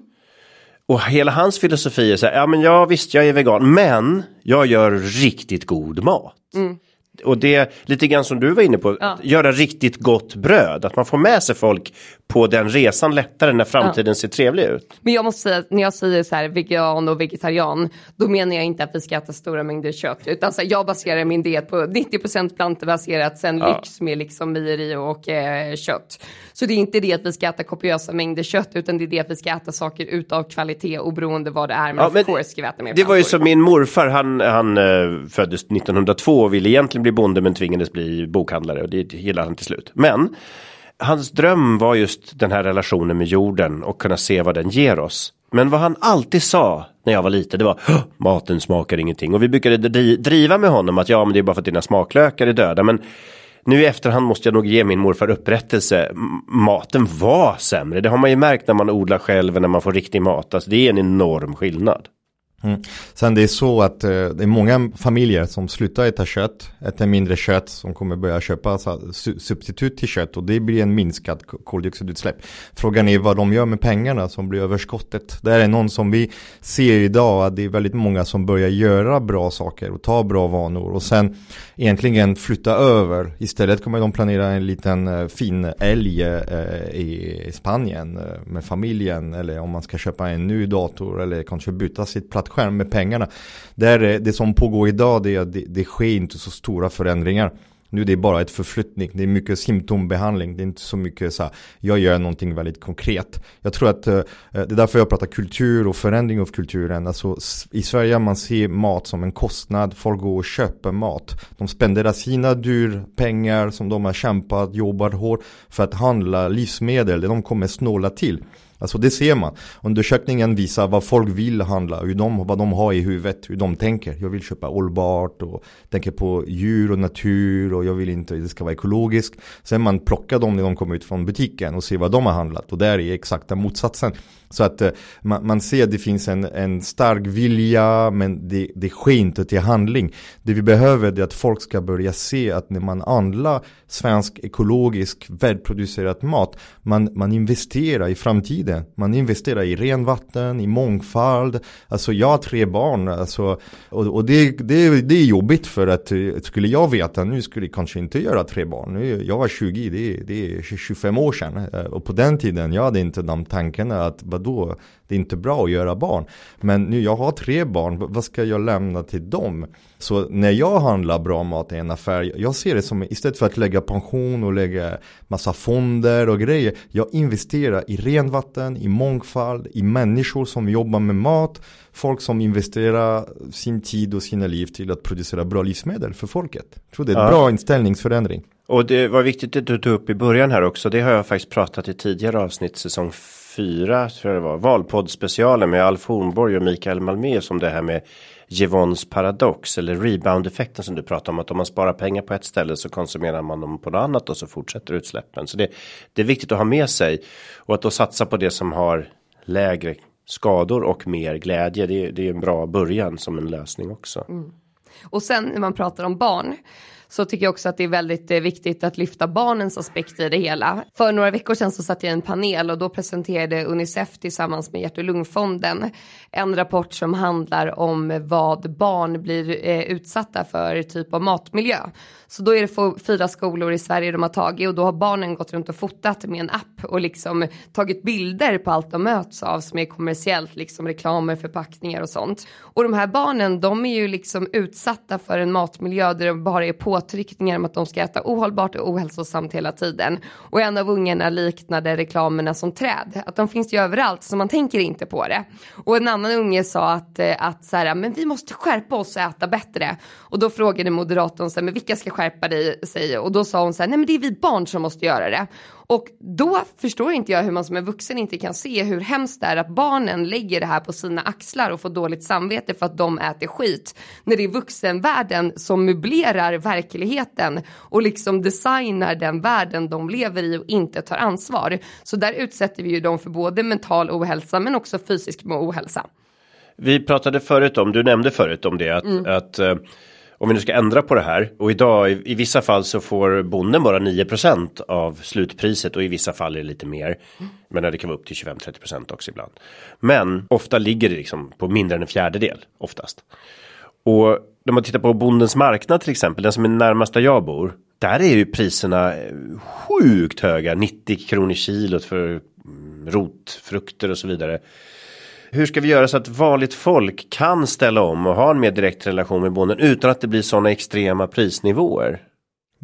Och hela hans filosofi är så här, ja men ja visst jag är vegan, men jag gör riktigt god mat. Mm och det är lite grann som du var inne på, ja. göra riktigt gott bröd. Att man får med sig folk på den resan lättare när framtiden ja. ser trevlig ut. Men jag måste säga, när jag säger så här vegan och vegetarian, då menar jag inte att vi ska äta stora mängder kött. Utan så här, jag baserar min diet på 90% plantebaserat, sen ja. lyx med liksom mejeri och eh, kött. Så det är inte det att vi ska äta kopiösa mängder kött, utan det är det att vi ska äta saker utav kvalitet oberoende vad det är. Men, ja, men course ska vi äta mer Det var ju som min morfar, han, han uh, föddes 1902 och ville egentligen bli bonde men tvingades bli bokhandlare och det gillade han till slut. Men hans dröm var just den här relationen med jorden och kunna se vad den ger oss. Men vad han alltid sa när jag var liten det var maten smakar ingenting och vi brukade driva med honom att ja men det är bara för att dina smaklökar är döda men nu i efterhand måste jag nog ge min morfar upprättelse. Maten var sämre. Det har man ju märkt när man odlar själv när man får riktig mat. Alltså det är en enorm skillnad. Mm. Sen det är så att eh, det är många familjer som slutar äta kött, äter mindre kött, som kommer börja köpa så, substitut till kött och det blir en minskad koldioxidutsläpp. Frågan är vad de gör med pengarna som blir överskottet. Det är någon som vi ser idag att det är väldigt många som börjar göra bra saker och ta bra vanor och sen egentligen flytta över. Istället kommer de planera en liten eh, fin älg eh, i Spanien eh, med familjen eller om man ska köpa en ny dator eller kanske byta sitt platt skärm med pengarna. Där, eh, det som pågår idag det det, det sker inte så stora förändringar. Nu är det bara ett förflyttning, det är mycket symptombehandling, det är inte så mycket så här, jag gör någonting väldigt konkret. Jag tror att eh, det är därför jag pratar kultur och förändring av kulturen. Alltså, I Sverige man ser mat som en kostnad, folk går och köper mat. De spenderar sina dyr pengar som de har kämpat, jobbat hårt för att handla livsmedel, det de kommer snåla till. Alltså det ser man. Undersökningen visar vad folk vill handla, hur de, vad de har i huvudet, hur de tänker. Jag vill köpa hållbart och tänker på djur och natur och jag vill inte att det ska vara ekologiskt. Sen man plockar dem när de kommer ut från butiken och ser vad de har handlat och där är exakta motsatsen. Så att eh, man, man, ser att det finns en, en stark vilja men det, det sker inte till handling. Det vi behöver är att folk ska börja se att när man handlar svensk ekologisk välproducerad mat man, man investerar i framtiden. Man investerar i renvatten, i mångfald. Alltså jag har tre barn alltså, och, och det, det, det är jobbigt för att skulle jag veta nu skulle jag kanske inte göra tre barn. Nu, jag var 20, det, det är 25 år sedan eh, och på den tiden jag hade inte de tankarna att vadå, det är inte bra att göra barn. Men nu jag har tre barn, vad ska jag lämna till dem? Så när jag handlar bra mat i en affär, jag ser det som istället för att lägga pension och lägga massa fonder och grejer. Jag investerar i renvatten, i mångfald, i människor som jobbar med mat. Folk som investerar sin tid och sina liv till att producera bra livsmedel för folket. Jag tror det är en ja. bra inställningsförändring. Och det var viktigt att du tog upp i början här också. Det har jag faktiskt pratat i tidigare avsnitt, säsong fyra tror jag det var. Valpoddspecialen med Alf Hornborg och Mikael Malmé som det här med Givons paradox eller rebound-effekten som du pratar om. Att om man sparar pengar på ett ställe så konsumerar man dem på något annat och så fortsätter utsläppen. Så det, det är viktigt att ha med sig och att då satsa på det som har lägre skador och mer glädje. Det, det är en bra början som en lösning också. Mm. Och sen när man pratar om barn så tycker jag också att det är väldigt eh, viktigt att lyfta barnens aspekt i det hela. För några veckor sedan så satt jag i en panel och då presenterade Unicef tillsammans med Hjärt och lungfonden en rapport som handlar om vad barn blir eh, utsatta för typ av matmiljö. Så då är det fyra skolor i Sverige de har tagit och då har barnen gått runt och fotat med en app och liksom tagit bilder på allt de möts av som är kommersiellt, liksom reklamer, förpackningar och sånt. Och de här barnen, de är ju liksom utsatta för en matmiljö där det bara är påtryckningar om att de ska äta ohållbart och ohälsosamt hela tiden. Och en av ungarna liknade reklamerna som träd, att de finns ju överallt så man tänker inte på det. Och en annan unge sa att, eh, att så här, men vi måste skärpa oss och äta bättre. Och då frågade moderatorn så här, men vilka ska skärpa sig? Och då sa hon så här, nej men det är vi barn som måste göra det. Och då förstår inte jag hur man som en vuxen inte kan se hur hemskt det är att barnen lägger det här på sina axlar och får dåligt samvete för att de äter skit. När det är vuxenvärlden som möblerar verkligheten och liksom designar den världen de lever i och inte tar ansvar. Så där utsätter vi ju dem för både mental ohälsa men också fysisk ohälsa. Vi pratade förut om, du nämnde förut om det, att, mm. att uh, om vi nu ska ändra på det här och idag i, i vissa fall så får bonden bara 9% av slutpriset och i vissa fall är det lite mer. Men det kan vara upp till 25-30 också ibland. Men ofta ligger det liksom på mindre än en fjärdedel oftast. Och när man tittar på bondens marknad till exempel, den som är närmast där jag bor. Där är ju priserna eh, sjukt höga, 90 kronor kilot för mm, rotfrukter och så vidare. Hur ska vi göra så att vanligt folk kan ställa om och ha en mer direkt relation med bonden utan att det blir sådana extrema prisnivåer?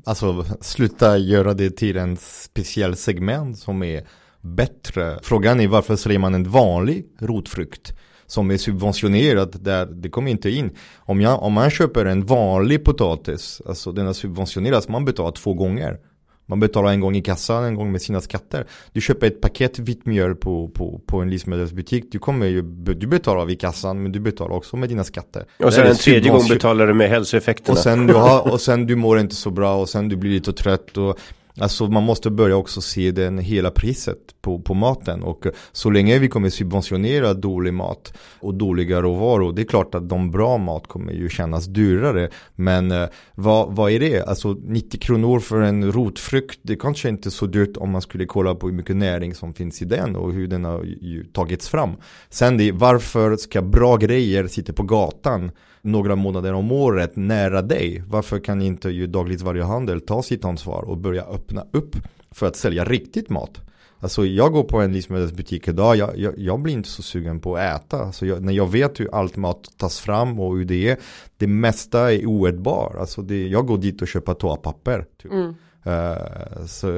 Alltså sluta göra det till en speciell segment som är bättre. Frågan är varför säljer man en vanlig rotfrukt som är subventionerad där det kommer inte in. Om, jag, om man köper en vanlig potatis, alltså den är subventionerad, man betalar två gånger. Man betalar en gång i kassan, en gång med sina skatter. Du köper ett paket vitt mjöl på, på, på en livsmedelsbutik. Du kommer ju, du betalar vid kassan men du betalar också med dina skatter. Och sen en tredje gång betalar du med hälsoeffekterna. Och sen du, har, och sen du mår inte så bra och sen du blir lite trött och Alltså man måste börja också se den hela priset på, på maten och så länge vi kommer subventionera dålig mat och dåliga råvaror det är klart att de bra mat kommer ju kännas dyrare men eh, vad, vad är det? Alltså 90 kronor för en rotfrukt det kanske inte är så dyrt om man skulle kolla på hur mycket näring som finns i den och hur den har tagits fram. Sen det, varför ska bra grejer sitta på gatan några månader om året nära dig. Varför kan inte ju dagligvaruhandel ta sitt ansvar och börja öppna upp för att sälja riktigt mat? Alltså jag går på en livsmedelsbutik idag, jag, jag, jag blir inte så sugen på att äta. Alltså jag, när jag vet hur allt mat tas fram och hur det är, det mesta är oätbar. Alltså det, jag går dit och köper toapapper. Typ. Mm. Uh, så,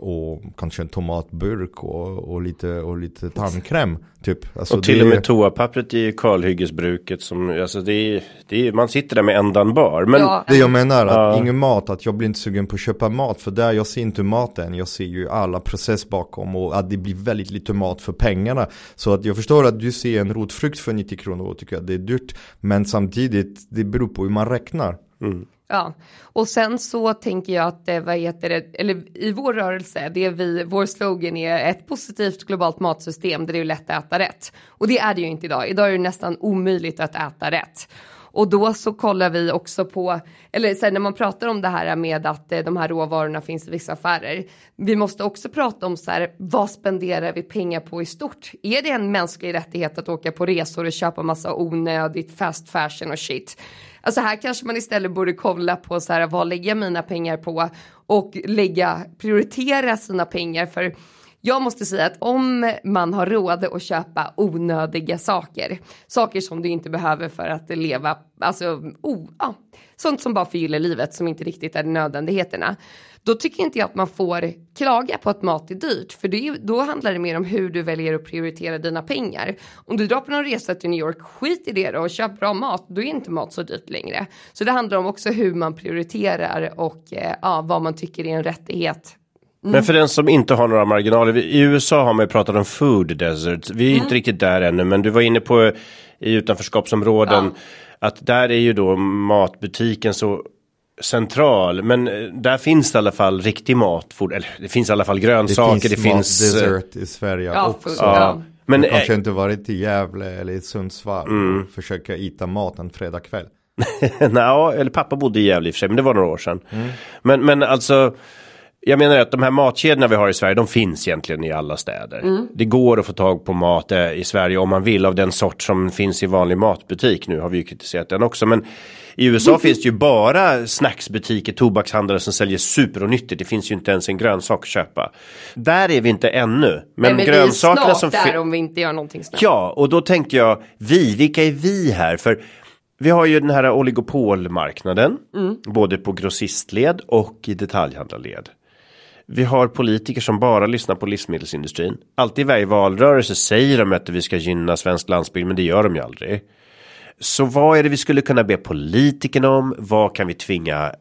och kanske en tomatburk och, och, lite, och lite tandkräm. Typ. Alltså och till det... och med toapappret i kalhyggesbruket som, alltså det är, det är, man sitter där med ändan bar. Men... Ja. Det jag menar, att uh. ingen mat, att jag blir inte sugen på att köpa mat. För där jag ser inte maten, jag ser ju alla process bakom och att det blir väldigt lite mat för pengarna. Så att jag förstår att du ser en rotfrukt för 90 kronor och tycker att det är dyrt. Men samtidigt, det beror på hur man räknar. Mm. Ja, och sen så tänker jag att, vad heter det, eller i vår rörelse, det vi, vår slogan är ett positivt globalt matsystem där det är lätt att äta rätt. Och det är det ju inte idag. Idag är det nästan omöjligt att äta rätt. Och då så kollar vi också på, eller så här, när man pratar om det här med att eh, de här råvarorna finns i vissa affärer. Vi måste också prata om så här, vad spenderar vi pengar på i stort? Är det en mänsklig rättighet att åka på resor och köpa massa onödigt fast fashion och shit? Alltså här kanske man istället borde kolla på så här, vad lägger jag mina pengar på och lägga, prioritera sina pengar för jag måste säga att om man har råd att köpa onödiga saker, saker som du inte behöver för att leva, alltså oh, ja, sånt som bara förgyller livet som inte riktigt är nödvändigheterna. Då tycker inte jag att man får klaga på att mat är dyrt, för det då handlar det mer om hur du väljer att prioritera dina pengar. Om du drar på någon resa till New York, skit i det då och köp bra mat, då är inte mat så dyrt längre. Så det handlar om också hur man prioriterar och eh, ja, vad man tycker är en rättighet Mm. Men för den som inte har några marginaler, i USA har man ju pratat om food desert. Vi är mm. inte riktigt där ännu, men du var inne på i utanförskapsområden ja. att där är ju då matbutiken så central. Men eh, där finns det i alla fall riktig mat. Eller det finns i alla fall grönsaker. Det finns, det finns eh, dessert i Sverige ja, också. Ja. Men du kanske inte varit i Gävle eller i Sundsvall mm. och försöka äta mat en fredagkväll. Nej, eller pappa bodde i Gävle i och för sig, men det var några år sedan. Mm. Men, men alltså, jag menar att de här matkedjorna vi har i Sverige, de finns egentligen i alla städer. Mm. Det går att få tag på mat eh, i Sverige om man vill av den sort som finns i vanlig matbutik. Nu har vi ju kritiserat den också, men i USA finns det ju bara snacksbutiker, tobakshandlare som säljer superonyttigt. Det finns ju inte ens en grönsak att köpa. Där är vi inte ännu. Men, Nej, men grönsakerna som finns. där om vi inte gör någonting snabbt. Ja, och då tänker jag, vi, vilka är vi här? För vi har ju den här oligopolmarknaden, mm. både på grossistled och i detaljhandlarled. Vi har politiker som bara lyssnar på livsmedelsindustrin. Alltid i varje valrörelse säger de att vi ska gynna svensk landsbygd, men det gör de ju aldrig. Så vad är det vi skulle kunna be politikerna om? Vad kan vi tvinga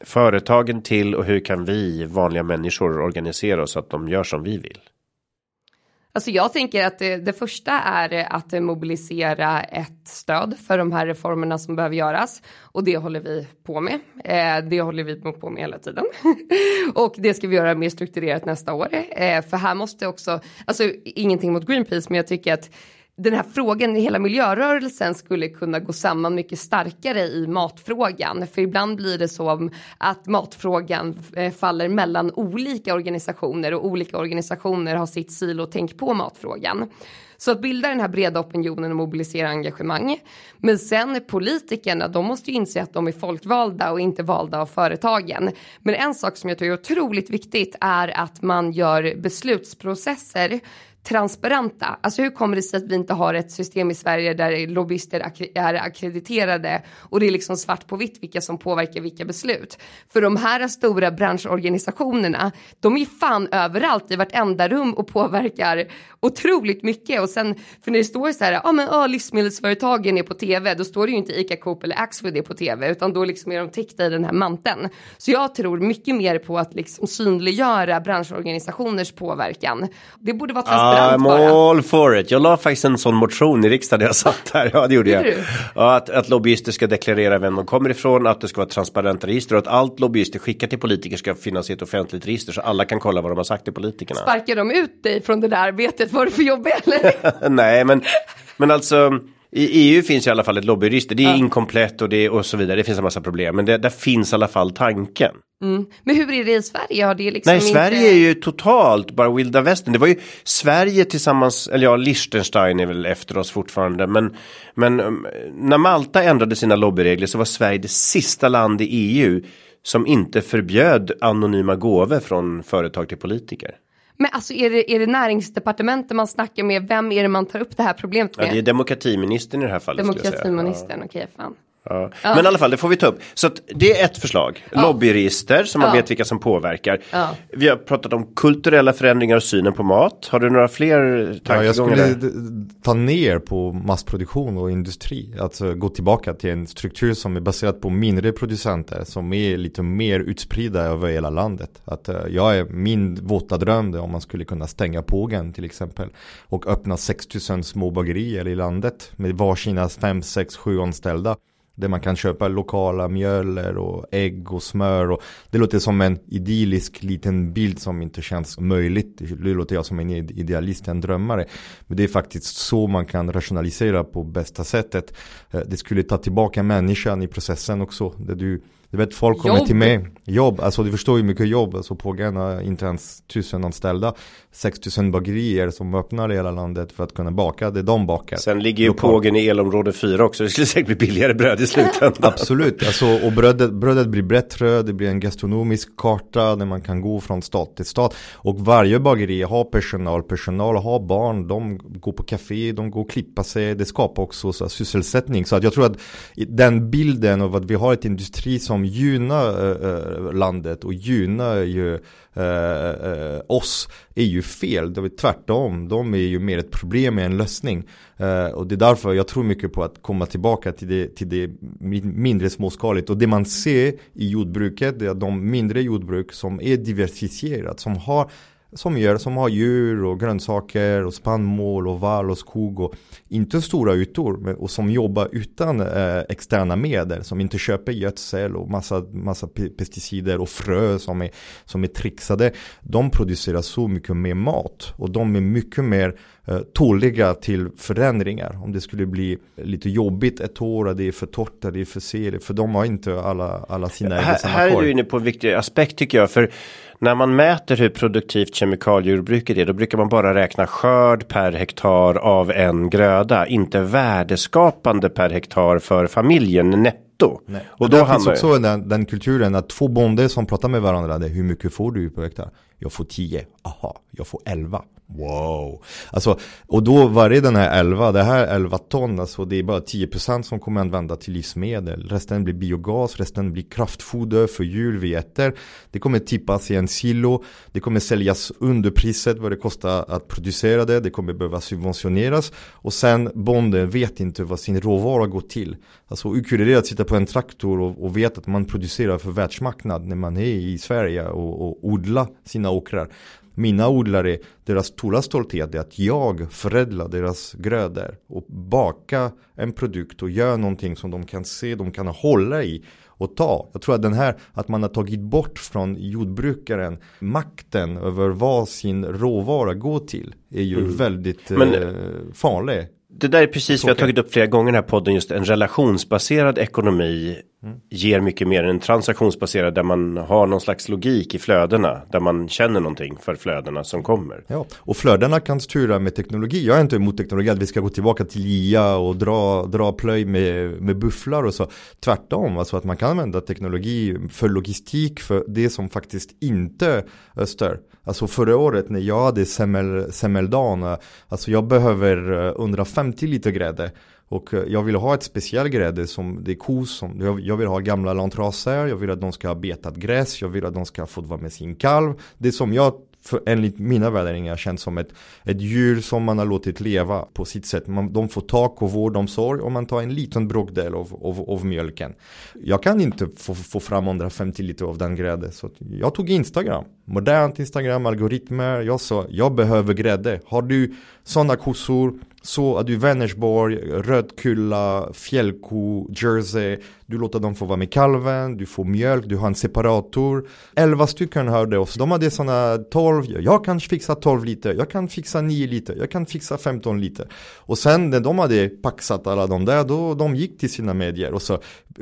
företagen till och hur kan vi vanliga människor organisera oss så att de gör som vi vill? Alltså jag tänker att det, det, första är att mobilisera ett stöd för de här reformerna som behöver göras och det håller vi på med. Eh, det håller vi på med hela tiden och det ska vi göra mer strukturerat nästa år. Eh, för här måste också, alltså ingenting mot Greenpeace, men jag tycker att den här frågan i hela miljörörelsen skulle kunna gå samman mycket starkare i matfrågan. För ibland blir det så att matfrågan eh, faller mellan olika organisationer och olika organisationer har sitt silotänk på matfrågan. Så att bilda den här breda opinionen och mobilisera engagemang. Men sen politikerna, de måste ju inse att de är folkvalda och inte valda av företagen. Men en sak som jag tror är otroligt viktigt är att man gör beslutsprocesser transparenta. Alltså hur kommer det sig att vi inte har ett system i Sverige där lobbyister är akkrediterade och det är liksom svart på vitt vilka som påverkar vilka beslut. För de här stora branschorganisationerna, de är fan överallt i vartenda rum och påverkar otroligt mycket och sen för när det står så här, ja ah, men ah, livsmedelsföretagen är på tv, då står det ju inte ICA Coop eller Axfood är på tv utan då liksom är de täckta i den här manteln. Så jag tror mycket mer på att liksom synliggöra branschorganisationers påverkan. Det borde vara transparent I'm bara. all for it. Jag la faktiskt en sån motion i riksdagen jag satt här. Ja, det gjorde jag. Ja, att, att lobbyister ska deklarera vem de kommer ifrån, att det ska vara transparenta register och att allt lobbyister skickar till politiker ska finnas i ett offentligt register så alla kan kolla vad de har sagt till politikerna. Sparkar de ut dig från det där arbetet? Var det för jobbigt eller? Nej, men, men alltså i EU finns i alla fall ett lobbyregister. Det är ja. inkomplett och, det, och så vidare. Det finns en massa problem. Men det, där finns i alla fall tanken. Mm. Men hur är det i Sverige? Har det liksom Nej, inte... Sverige är ju totalt bara vilda västern. Det var ju Sverige tillsammans, eller ja, Liechtenstein är väl efter oss fortfarande. Men, men um, när Malta ändrade sina lobbyregler så var Sverige det sista land i EU som inte förbjöd anonyma gåvor från företag till politiker. Men alltså är det, är det näringsdepartementet man snackar med? Vem är det man tar upp det här problemet med? Ja, det är demokratiministern i det här fallet. Demokratiministern, okej, okay, fan. Ja. Men i alla fall, det får vi ta upp. Så det är ett förslag. Ja. Lobbyregister så man ja. vet vilka som påverkar. Ja. Vi har pratat om kulturella förändringar och synen på mat. Har du några fler tankegångar? Ja, jag skulle ta ner på massproduktion och industri. Alltså gå tillbaka till en struktur som är baserad på mindre producenter som är lite mer utspridda över hela landet. Att uh, jag är min våta dröm om man skulle kunna stänga pågen till exempel och öppna 6000 små bagerier i landet med varsina 5, 6, 7 anställda. Där man kan köpa lokala mjöler och ägg och smör. Och det låter som en idyllisk liten bild som inte känns möjligt. Det låter jag som en idealist, en drömmare. Men det är faktiskt så man kan rationalisera på bästa sättet. Eh, det skulle ta tillbaka människan i processen också. Där du du vet folk kommer jobb. till mig, jobb, alltså du förstår ju mycket jobb, alltså Pågen har inte ens tusen anställda 6000 bagerier som öppnar i hela landet för att kunna baka. Det de bakar. Sen ligger ju Pågen i elområde 4 också, det skulle säkert bli billigare bröd i slutändan. Absolut, alltså, och brödet, brödet blir bättre, det blir en gastronomisk karta där man kan gå från stad till stad Och varje bageri har personal, personal har barn, de går på café, de går och klippa sig, det skapar också så, sysselsättning. Så att jag tror att den bilden av att vi har ett industri som gynnar eh, eh, landet och gynnar ju eh, oss är ju fel. Det är tvärtom. De är ju mer ett problem än en lösning. Och det är därför jag tror mycket på att komma tillbaka till det, till det mindre småskaligt. Och det man ser i jordbruket, är att de mindre jordbruk som är diversifierat, som har som gör, som har djur och grönsaker och spannmål och vall och skog och inte stora ytor och som jobbar utan eh, externa medel som inte köper gödsel och massa, massa pesticider och frö som är, som är trixade. De producerar så mycket mer mat och de är mycket mer eh, tåliga till förändringar. Om det skulle bli lite jobbigt ett år, det är för torrt, det är för segt, för de har inte alla, alla sina här, här är du inne på en viktig aspekt tycker jag, för när man mäter hur produktivt kemikaliejordbruket är, då brukar man bara räkna skörd per hektar av en gröda, inte värdeskapande per hektar för familjen netto. Nej. Och då det finns också den, den, kulturen att två bonder som pratar med varandra, det är hur mycket får du på hektar? Jag får 10, aha, jag får 11. Wow. Alltså, och då var det den här 11, det här 11 ton, alltså det är bara 10% som kommer använda till livsmedel. Resten blir biogas, resten blir kraftfoder för djur vi äter. Det kommer tippas i en silo, det kommer säljas under priset vad det kostar att producera det, det kommer behöva subventioneras. Och sen bonden vet inte vad sin råvara går till. Alltså hur är det att sitta på en traktor och, och veta att man producerar för världsmarknad när man är i Sverige och, och odlar sina åkrar mina odlare, deras stora stolthet är att jag förädlar deras grödor och baka en produkt och gör någonting som de kan se, de kan hålla i och ta. Jag tror att den här, att man har tagit bort från jordbrukaren makten över vad sin råvara går till är ju mm. väldigt Men, eh, farlig. Det där är precis vad jag tagit upp flera gånger i den här podden, just en relationsbaserad ekonomi mm. ger mycket mer än en transaktionsbaserad där man har någon slags logik i flödena, där man känner någonting för flödena som kommer. Ja, och flödena kan styra med teknologi. Jag är inte emot teknologi, att vi ska gå tillbaka till IA och dra, dra plöj med, med bufflar och så. Tvärtom, alltså att man kan använda teknologi för logistik, för det som faktiskt inte stör. Alltså förra året när jag hade semmel, semmeldagen, alltså jag behöver eh, 150 liter grädde. Och eh, jag vill ha ett speciellt grädde som det är kos som, jag, jag vill ha gamla lantraser, jag vill att de ska ha betat gräs, jag vill att de ska få vara med sin kalv. Det som jag för enligt mina värderingar känns som ett, ett djur som man har låtit leva på sitt sätt. Man, de får tak och vård, och omsorg och man tar en liten bråkdel av, av, av mjölken. Jag kan inte få, få fram 150 liter av den grädde. Så jag tog Instagram, modernt Instagram, algoritmer. Jag sa, jag behöver grädde. Har du sådana kossor så att du Vänersborg, Rödkulla, Fjällko, Jersey. Du låter dem få vara med kalven, du får mjölk, du har en separator. Elva stycken hörde oss. De hade sådana 12, jag kan fixa 12 liter, jag kan fixa 9 liter, jag kan fixa 15 liter. Och sen när de hade paxat alla de där, då de gick till sina medier och sa,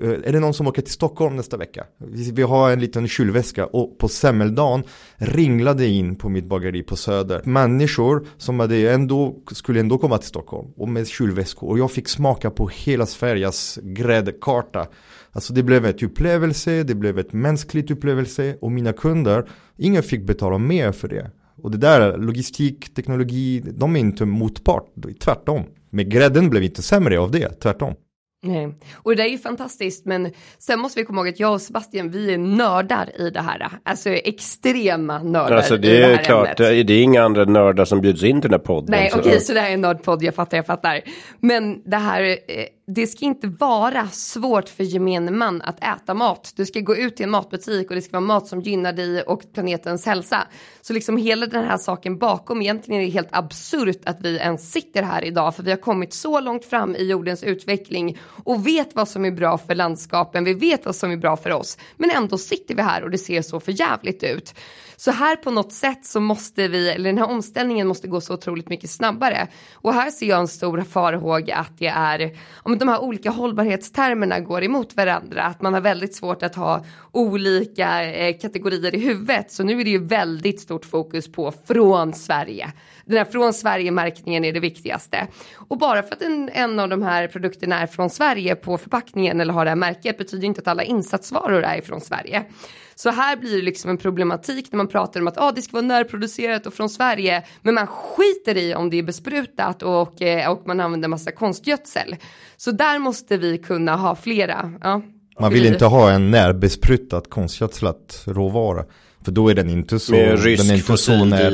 eh, är det någon som åker till Stockholm nästa vecka? Vi har en liten kylväska och på semmeldagen ringlade in på mitt bageri på Söder. Människor som hade ändå, skulle ändå komma till Stockholm och med kylväskor och jag fick smaka på hela Sveriges gräddkarta. Alltså det blev ett upplevelse, det blev ett mänskligt upplevelse och mina kunder, ingen fick betala mer för det. Och det där, logistik, teknologi, de är inte motpart, tvärtom. Men grädden blev inte sämre av det, tvärtom. Nej, och det där är ju fantastiskt, men sen måste vi komma ihåg att jag och Sebastian, vi är nördar i det här. Alltså extrema nördar alltså, det i det här är klart, ämnet. Det är inga andra nördar som bjuds in till den här podden. Nej, okej, okay, så det här är en nördpodd, jag fattar, jag fattar. Men det här, eh, det ska inte vara svårt för gemene man att äta mat. Du ska gå ut till en matbutik och det ska vara mat som gynnar dig och planetens hälsa. Så liksom hela den här saken bakom, egentligen är det helt absurt att vi ens sitter här idag, för vi har kommit så långt fram i jordens utveckling och vet vad som är bra för landskapen, vi vet vad som är bra för oss. Men ändå sitter vi här och det ser så för jävligt ut. Så här på något sätt så måste vi, eller den här omställningen måste gå så otroligt mycket snabbare. Och här ser jag en stor farhåga att det är, om de här olika hållbarhetstermerna går emot varandra, att man har väldigt svårt att ha olika eh, kategorier i huvudet. Så nu är det ju väldigt stort fokus på från Sverige. Den här från Sverige-märkningen är det viktigaste. Och bara för att en, en av de här produkterna är från Sverige på förpackningen eller har det här märket betyder inte att alla insatsvaror är från Sverige. Så här blir det liksom en problematik när man pratar om att ah, det ska vara närproducerat och från Sverige. Men man skiter i om det är besprutat och, eh, och man använder massa konstgödsel. Så där måste vi kunna ha flera. Ja. Man vill inte ha en närbesprutat konstgödslat råvara. För då är den inte så. Med rysk den är inte nära.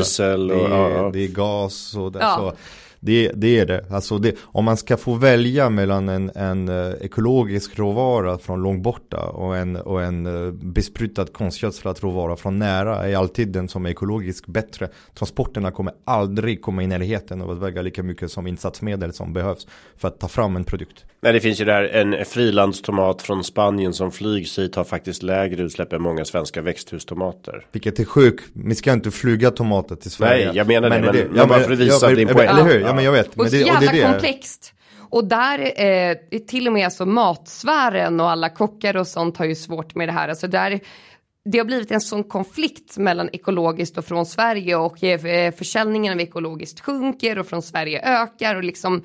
Och, det, är, det är gas och det, ja. så. Det, det är det. Alltså det, om man ska få välja mellan en, en uh, ekologisk råvara från långt borta och en, och en uh, besprutad konstgödslad råvara från nära är alltid den som är ekologiskt bättre. Transporterna kommer aldrig komma i närheten av att väga lika mycket som insatsmedel som behövs för att ta fram en produkt. Men det finns ju där en frilandstomat från Spanien som flygs hit har faktiskt lägre utsläpp än många svenska växthustomater. Vilket är sjukt. Vi ska inte flyga tomater till Sverige. Nej, jag menar men det. Men, det, jag bara för att visa ja, din poäng. Eller hur? Ja, men jag vet. Och så jävla och det komplext. Och där, eh, till och med alltså matsfären och alla kockar och sånt har ju svårt med det här. Alltså där, det har blivit en sån konflikt mellan ekologiskt och från Sverige och eh, försäljningen av ekologiskt sjunker och från Sverige ökar och liksom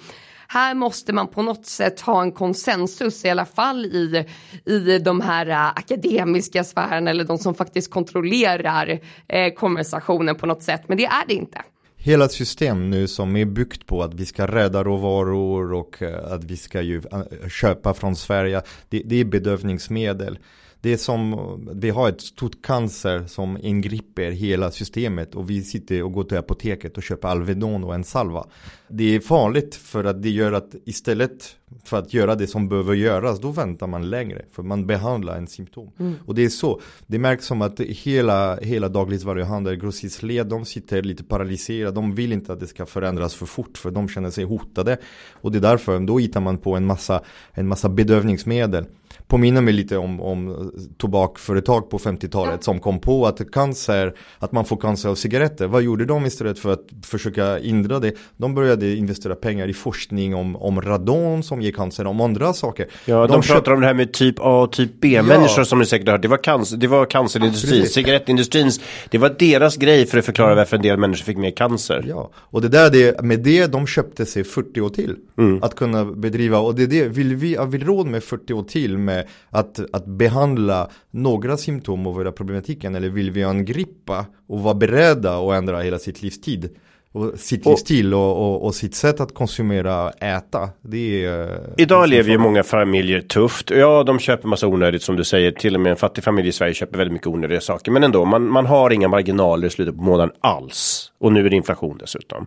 här måste man på något sätt ha en konsensus i alla fall i, i de här uh, akademiska sfärerna eller de som faktiskt kontrollerar uh, konversationen på något sätt. Men det är det inte hela system nu som är byggt på att vi ska rädda råvaror och eh, att vi ska ju eh, köpa från Sverige. Det, det är bedövningsmedel det är som, vi har ett stort cancer som ingriper hela systemet och vi sitter och går till apoteket och köper Alvedon och en salva. Det är farligt för att det gör att istället för att göra det som behöver göras, då väntar man längre. För man behandlar en symptom. Mm. Och det är så, det märks som att hela, hela dagligvaruhandel, grossistled, de sitter lite paralyserade. De vill inte att det ska förändras för fort, för de känner sig hotade. Och det är därför, då hittar man på en massa, en massa bedövningsmedel påminner mig lite om, om tobakföretag på 50-talet ja. som kom på att cancer, att man får cancer av cigaretter. Vad gjorde de istället för att försöka hindra det? De började investera pengar i forskning om, om radon som ger cancer, om andra saker. Ja, de, de pratar om det här med typ A och typ B-människor ja. som ni säkert har hört. Det var, cancer, det var cancerindustrin, ja, cigarettindustrins, det var deras grej för att förklara varför en del människor fick mer cancer. Ja, och det där, det, med det de köpte sig 40 år till mm. att kunna bedriva, och det är det, vill vi, vill råd med 40 år till med att, att behandla några symptom av våra problematiken eller vill vi angripa och vara beredda att ändra hela sitt livstid? Och sitt livsstil och, och, och, sitt sätt att konsumera, äta. Det är, Idag lever ju många familjer tufft. Ja, de köper massa onödigt som du säger. Till och med en fattig familj i Sverige köper väldigt mycket onödiga saker. Men ändå, man, man har inga marginaler i slutet på månaden alls. Och nu är det inflation dessutom.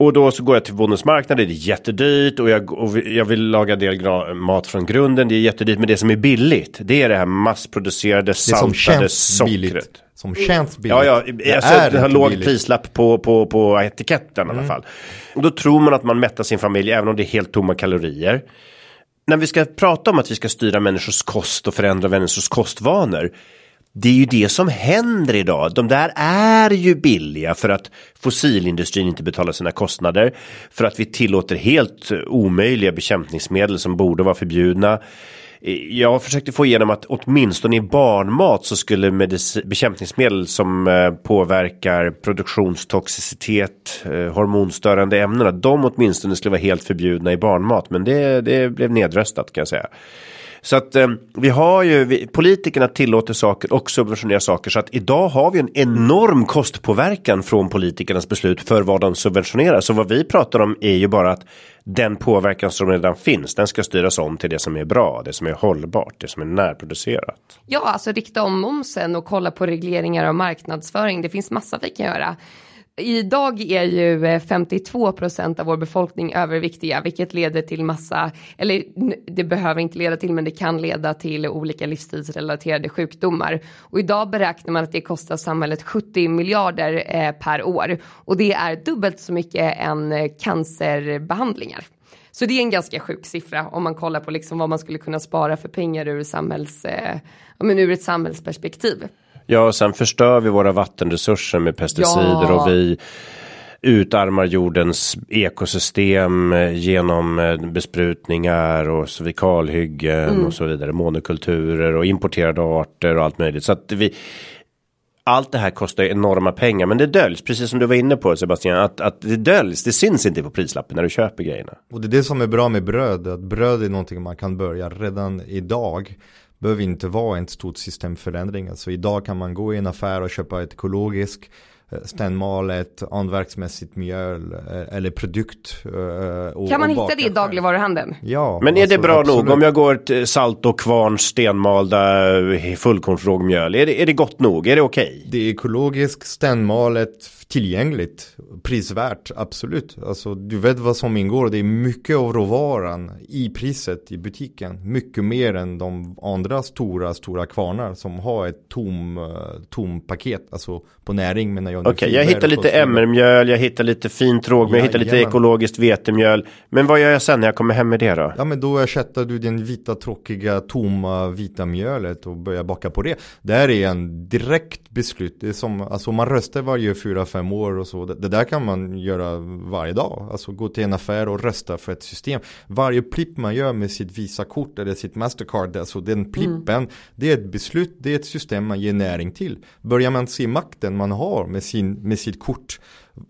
Och då så går jag till bondens marknad, det är jättedyrt och jag, och jag vill laga del mat från grunden, det är jättedyrt. Men det som är billigt, det är det här massproducerade saltade sockret. Billigt. Som känns billigt. Ja, ja, det alltså, är har låg billigt. prislapp på, på, på etiketten mm. i alla mm. fall. Och då tror man att man mättar sin familj, även om det är helt tomma kalorier. När vi ska prata om att vi ska styra människors kost och förändra människors kostvanor det är ju det som händer idag. De där är ju billiga för att fossilindustrin inte betalar sina kostnader. För att vi tillåter helt omöjliga bekämpningsmedel som borde vara förbjudna. Eh, jag försökte få igenom att åtminstone i barnmat så skulle bekämpningsmedel som eh, påverkar produktionstoxicitet, eh, hormonstörande ämnen, de åtminstone skulle vara helt förbjudna i barnmat. Men det, det blev nedröstat kan jag säga. Så att eh, vi har ju, vi, politikerna tillåter saker och subventionerar saker. Så att idag har vi en enorm kostpåverkan från politikernas beslut för vad de subventionerar. Så vad vi pratar om är ju bara att den påverkan som redan finns, den ska styras om till det som är bra, det som är hållbart, det som är närproducerat. Ja, alltså rikta om momsen och kolla på regleringar av marknadsföring. Det finns massa vi kan göra. Idag är ju eh, 52 procent av vår befolkning överviktiga, vilket leder till massa, eller det behöver inte leda till, men det kan leda till olika livsstilsrelaterade sjukdomar. Och idag beräknar man att det kostar samhället 70 miljarder eh, per år och det är dubbelt så mycket än eh, cancerbehandlingar. Så det är en ganska sjuk siffra om man kollar på liksom vad man skulle kunna spara för pengar ur, samhälls, eh, men ur ett samhällsperspektiv. Ja, och sen förstör vi våra vattenresurser med pesticider ja. och vi utarmar jordens ekosystem genom eh, besprutningar och så kalhyggen mm. och så vidare, monokulturer och importerade arter och allt möjligt. Så att vi, allt det här kostar enorma pengar, men det döljs, precis som du var inne på Sebastian, att, att det döljs, det syns inte på prislappen när du köper grejerna. Och det är det som är bra med bröd, att bröd är någonting man kan börja redan idag behöver inte vara en stort systemförändring. Alltså idag kan man gå i en affär och köpa ett ekologiskt eh, stännmalet, anverksmässigt mjöl eh, eller produkt. Eh, och, kan man hitta det i dagligvaruhandeln? Ja. Men är alltså, det bra absolut. nog om jag går till salt och kvarn stenmalda fullkornsrågmjöl? Är det, är det gott nog? Är det okej? Okay? Det är ekologiskt stännmalet tillgängligt, prisvärt, absolut. Alltså du vet vad som ingår, det är mycket av råvaran i priset i butiken. Mycket mer än de andra stora, stora kvarnar som har ett tom, uh, tom paket, alltså på näring menar jag. Okej, okay, jag hittar lite emmermjöl, jag hittar lite fint rågmjöl, jag hittar lite jajamän. ekologiskt vetemjöl. Men vad gör jag sen när jag kommer hem med det då? Ja men då ersätter du den vita tråkiga tomma vita mjölet och börjar baka på det. Det här är en direkt beslut. Det är som, alltså man röstar varje fyra, fem år och så. Det, det, där kan man göra varje dag. Alltså gå till en affär och rösta för ett system. Varje plipp man gör med sitt Visa-kort eller sitt Mastercard, alltså den plippen, mm. det är ett beslut, det är ett system man ger näring till. Börjar man se makten man har med, sin, med sitt kort,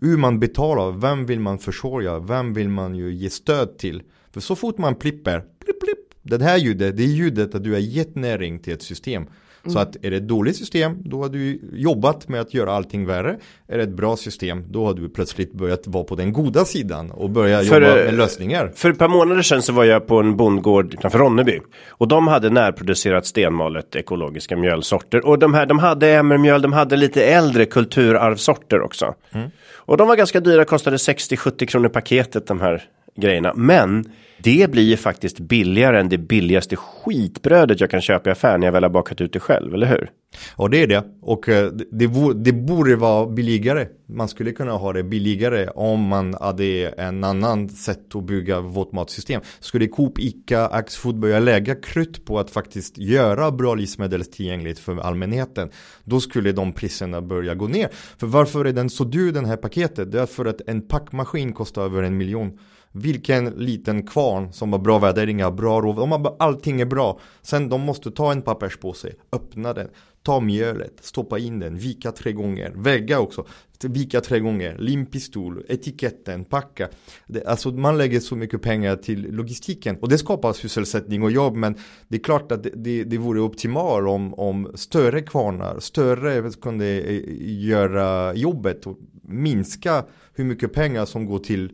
hur man betalar, vem vill man försörja, vem vill man ju ge stöd till. För så fort man plipper, plipp, plipp, det här ljudet, det är ljudet att du har gett näring till ett system. Mm. Så att är det ett dåligt system, då har du jobbat med att göra allting värre. Är det ett bra system, då har du plötsligt börjat vara på den goda sidan och börja för, jobba med lösningar. För ett par månader sedan så var jag på en bondgård utanför Ronneby. Och de hade närproducerat stenmalet ekologiska mjölsorter. Och de här, de hade emmermjöl, de hade lite äldre kulturarvsorter också. Mm. Och de var ganska dyra, kostade 60-70 kronor paketet de här grejerna. Men det blir ju faktiskt billigare än det billigaste skitbrödet jag kan köpa i affären när jag väl har bakat ut det själv, eller hur? Ja, det är det. Och eh, det, det borde vara billigare. Man skulle kunna ha det billigare om man hade en annan sätt att bygga vårt matsystem. Skulle Coop, Ica, Axfood börja lägga krut på att faktiskt göra bra livsmedel tillgängligt för allmänheten, då skulle de priserna börja gå ner. För varför är den så dyr den här paketet? Det är för att en packmaskin kostar över en miljon. Vilken liten kvarn som har bra värderingar, bra råvaror, allting är bra. Sen de måste ta en papperspåse, öppna den, ta mjölet, stoppa in den, vika tre gånger, väga också, vika tre gånger, limpistol, etiketten, packa. Det, alltså man lägger så mycket pengar till logistiken och det skapar sysselsättning och jobb men det är klart att det, det, det vore optimalt om, om större kvarnar, större kunde eh, göra jobbet och minska hur mycket pengar som går till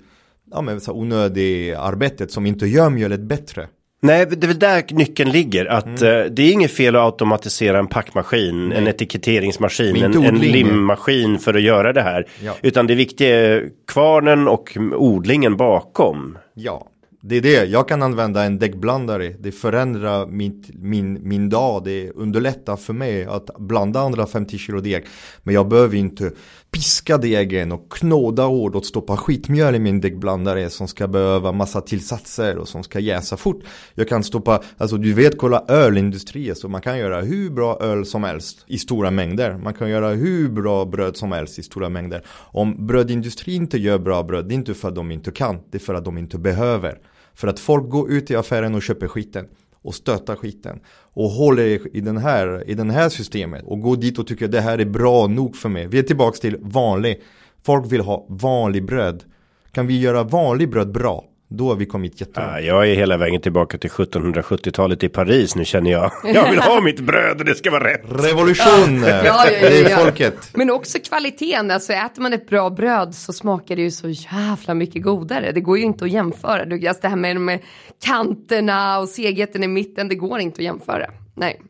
ja, men så onödig arbetet som inte gör mjölet bättre. Nej, det är väl där nyckeln ligger. Att mm. uh, det är inget fel att automatisera en packmaskin, Nej. en etiketteringsmaskin, en, en, limmaskin för att göra det här. Ja. Utan det viktiga är kvarnen och odlingen bakom. Ja, det är det, jag kan använda en däckblandare. Det förändrar mitt, min, min dag. Det underlättar för mig att blanda 150 kilo deg. Men jag behöver inte piska degen och knåda hårt och stoppa skitmjöl i min däckblandare som ska behöva massa tillsatser och som ska jäsa fort. Jag kan stoppa, alltså du vet kolla ölindustrier så man kan göra hur bra öl som helst i stora mängder. Man kan göra hur bra bröd som helst i stora mängder. Om brödindustrin inte gör bra bröd, det är inte för att de inte kan, det är för att de inte behöver. För att folk går ut i affären och köper skiten och stötta skiten och håller i den här, i den här systemet och går dit och tycker att det här är bra nog för mig. Vi är tillbaka till vanlig. Folk vill ha vanlig bröd. Kan vi göra vanlig bröd bra? Då har vi kommit jättelångt. Ja, jag är hela vägen tillbaka till 1770-talet i Paris nu känner jag. Jag vill ha mitt bröd och det ska vara rätt. Revolution! ja, ja, ja, det är folket. Men också kvaliteten. Alltså äter man ett bra bröd så smakar det ju så jävla mycket godare. Det går ju inte att jämföra. Alltså det här med de kanterna och segheten i mitten, det går inte att jämföra. Nej.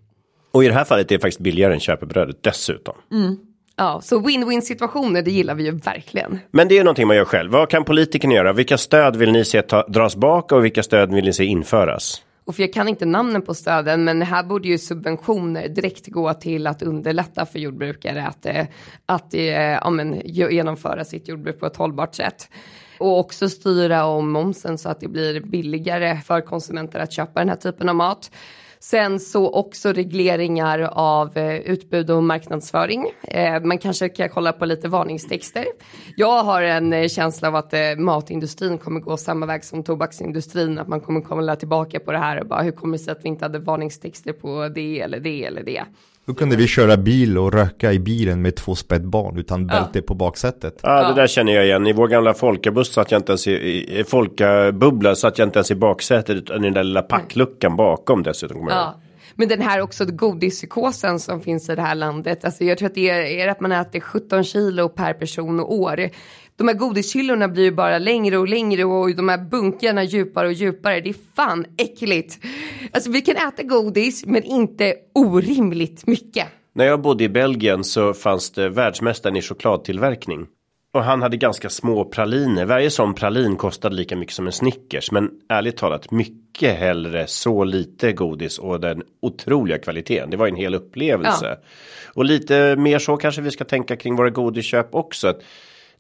Och i det här fallet är det faktiskt billigare än köpebrödet dessutom. Mm. Ja, så win-win situationer, det gillar vi ju verkligen. Men det är ju någonting man gör själv. Vad kan politikerna göra? Vilka stöd vill ni se ta, dras bak och vilka stöd vill ni se införas? Och för jag kan inte namnen på stöden, men här borde ju subventioner direkt gå till att underlätta för jordbrukare att, eh, att eh, ja, men, genomföra sitt jordbruk på ett hållbart sätt. Och också styra om momsen så att det blir billigare för konsumenter att köpa den här typen av mat. Sen så också regleringar av eh, utbud och marknadsföring. Eh, man kanske kan kolla på lite varningstexter. Jag har en eh, känsla av att eh, matindustrin kommer gå samma väg som tobaksindustrin. Att man kommer komma tillbaka på det här och bara hur kommer det sig att vi inte hade varningstexter på det eller det eller det. Hur kunde vi köra bil och röka i bilen med två spädbarn utan bälte ja. på baksätet? Ja, det där känner jag igen. I vår gamla folkabuss satt jag inte ens i, i folkabubbla satt jag inte ens i baksätet utan i den där lilla packluckan bakom dessutom. Ja. Men den här också godispsykosen som finns i det här landet. Alltså jag tror att det är, är att man äter 17 kilo per person och år de här godishyllorna blir ju bara längre och längre och de här bunkarna djupare och djupare. Det är fan äckligt. Alltså vi kan äta godis men inte orimligt mycket. När jag bodde i Belgien så fanns det världsmästaren i chokladtillverkning. Och han hade ganska små praliner. Varje sån pralin kostade lika mycket som en Snickers. Men ärligt talat mycket hellre så lite godis och den otroliga kvaliteten. Det var en hel upplevelse. Ja. Och lite mer så kanske vi ska tänka kring våra godisköp också.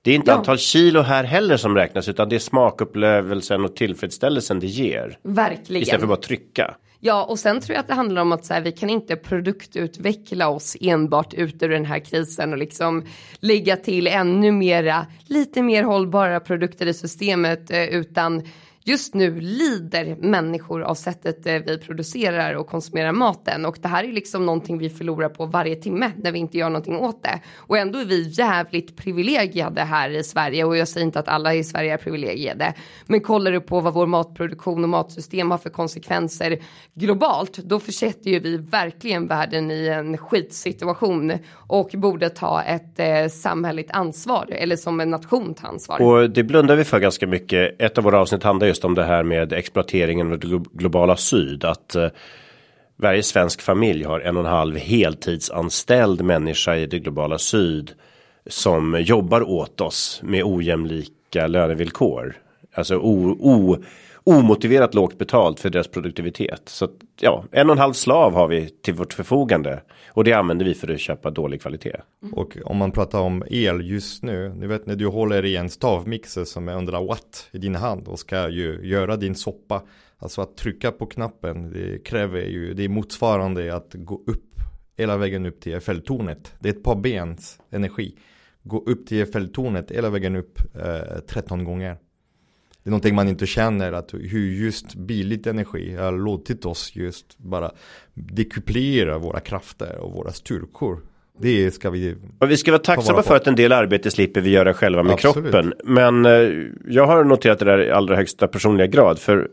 Det är inte ja. antal kilo här heller som räknas utan det är smakupplevelsen och tillfredsställelsen det ger. Verkligen. Istället för bara trycka. Ja, och sen tror jag att det handlar om att så här, vi kan inte produktutveckla oss enbart ut ur den här krisen och liksom lägga till ännu mera, lite mer hållbara produkter i systemet, eh, utan just nu lider människor av sättet eh, vi producerar och konsumerar maten och det här är liksom någonting vi förlorar på varje timme när vi inte gör någonting åt det. Och ändå är vi jävligt privilegierade här i Sverige och jag säger inte att alla i Sverige är privilegierade. Men kollar du på vad vår matproduktion och matsystem har för konsekvenser globalt, då försätter ju vi verkligen världen i en skitsituation och borde ta ett eh, samhälleligt ansvar eller som en nation ta ansvar. Och det blundar vi för ganska mycket. Ett av våra avsnitt handlar just om det här med exploateringen av det globala syd. Att eh, varje svensk familj har en och en halv heltidsanställd människa i det globala syd. Som jobbar åt oss med ojämlika lönevillkor. Alltså o, o, omotiverat lågt betalt för deras produktivitet. Så ja, en och en halv slav har vi till vårt förfogande. Och det använder vi för att köpa dålig kvalitet. Mm. Och om man pratar om el just nu, ni vet när du håller i en stavmixer som är 100 watt i din hand och ska ju göra din soppa. Alltså att trycka på knappen, det kräver ju, det är motsvarande att gå upp hela vägen upp till Eiffeltornet. Det är ett par bens energi. Gå upp till Eiffeltornet hela vägen upp eh, 13 gånger det är någonting man inte känner att hur just billigt energi har låtit oss just bara dekuplera våra krafter och våra styrkor. Det ska vi och Vi ska vara tacksamma för att en del arbete slipper vi göra själva med Absolut. kroppen. Men eh, jag har noterat det där i allra högsta personliga grad. För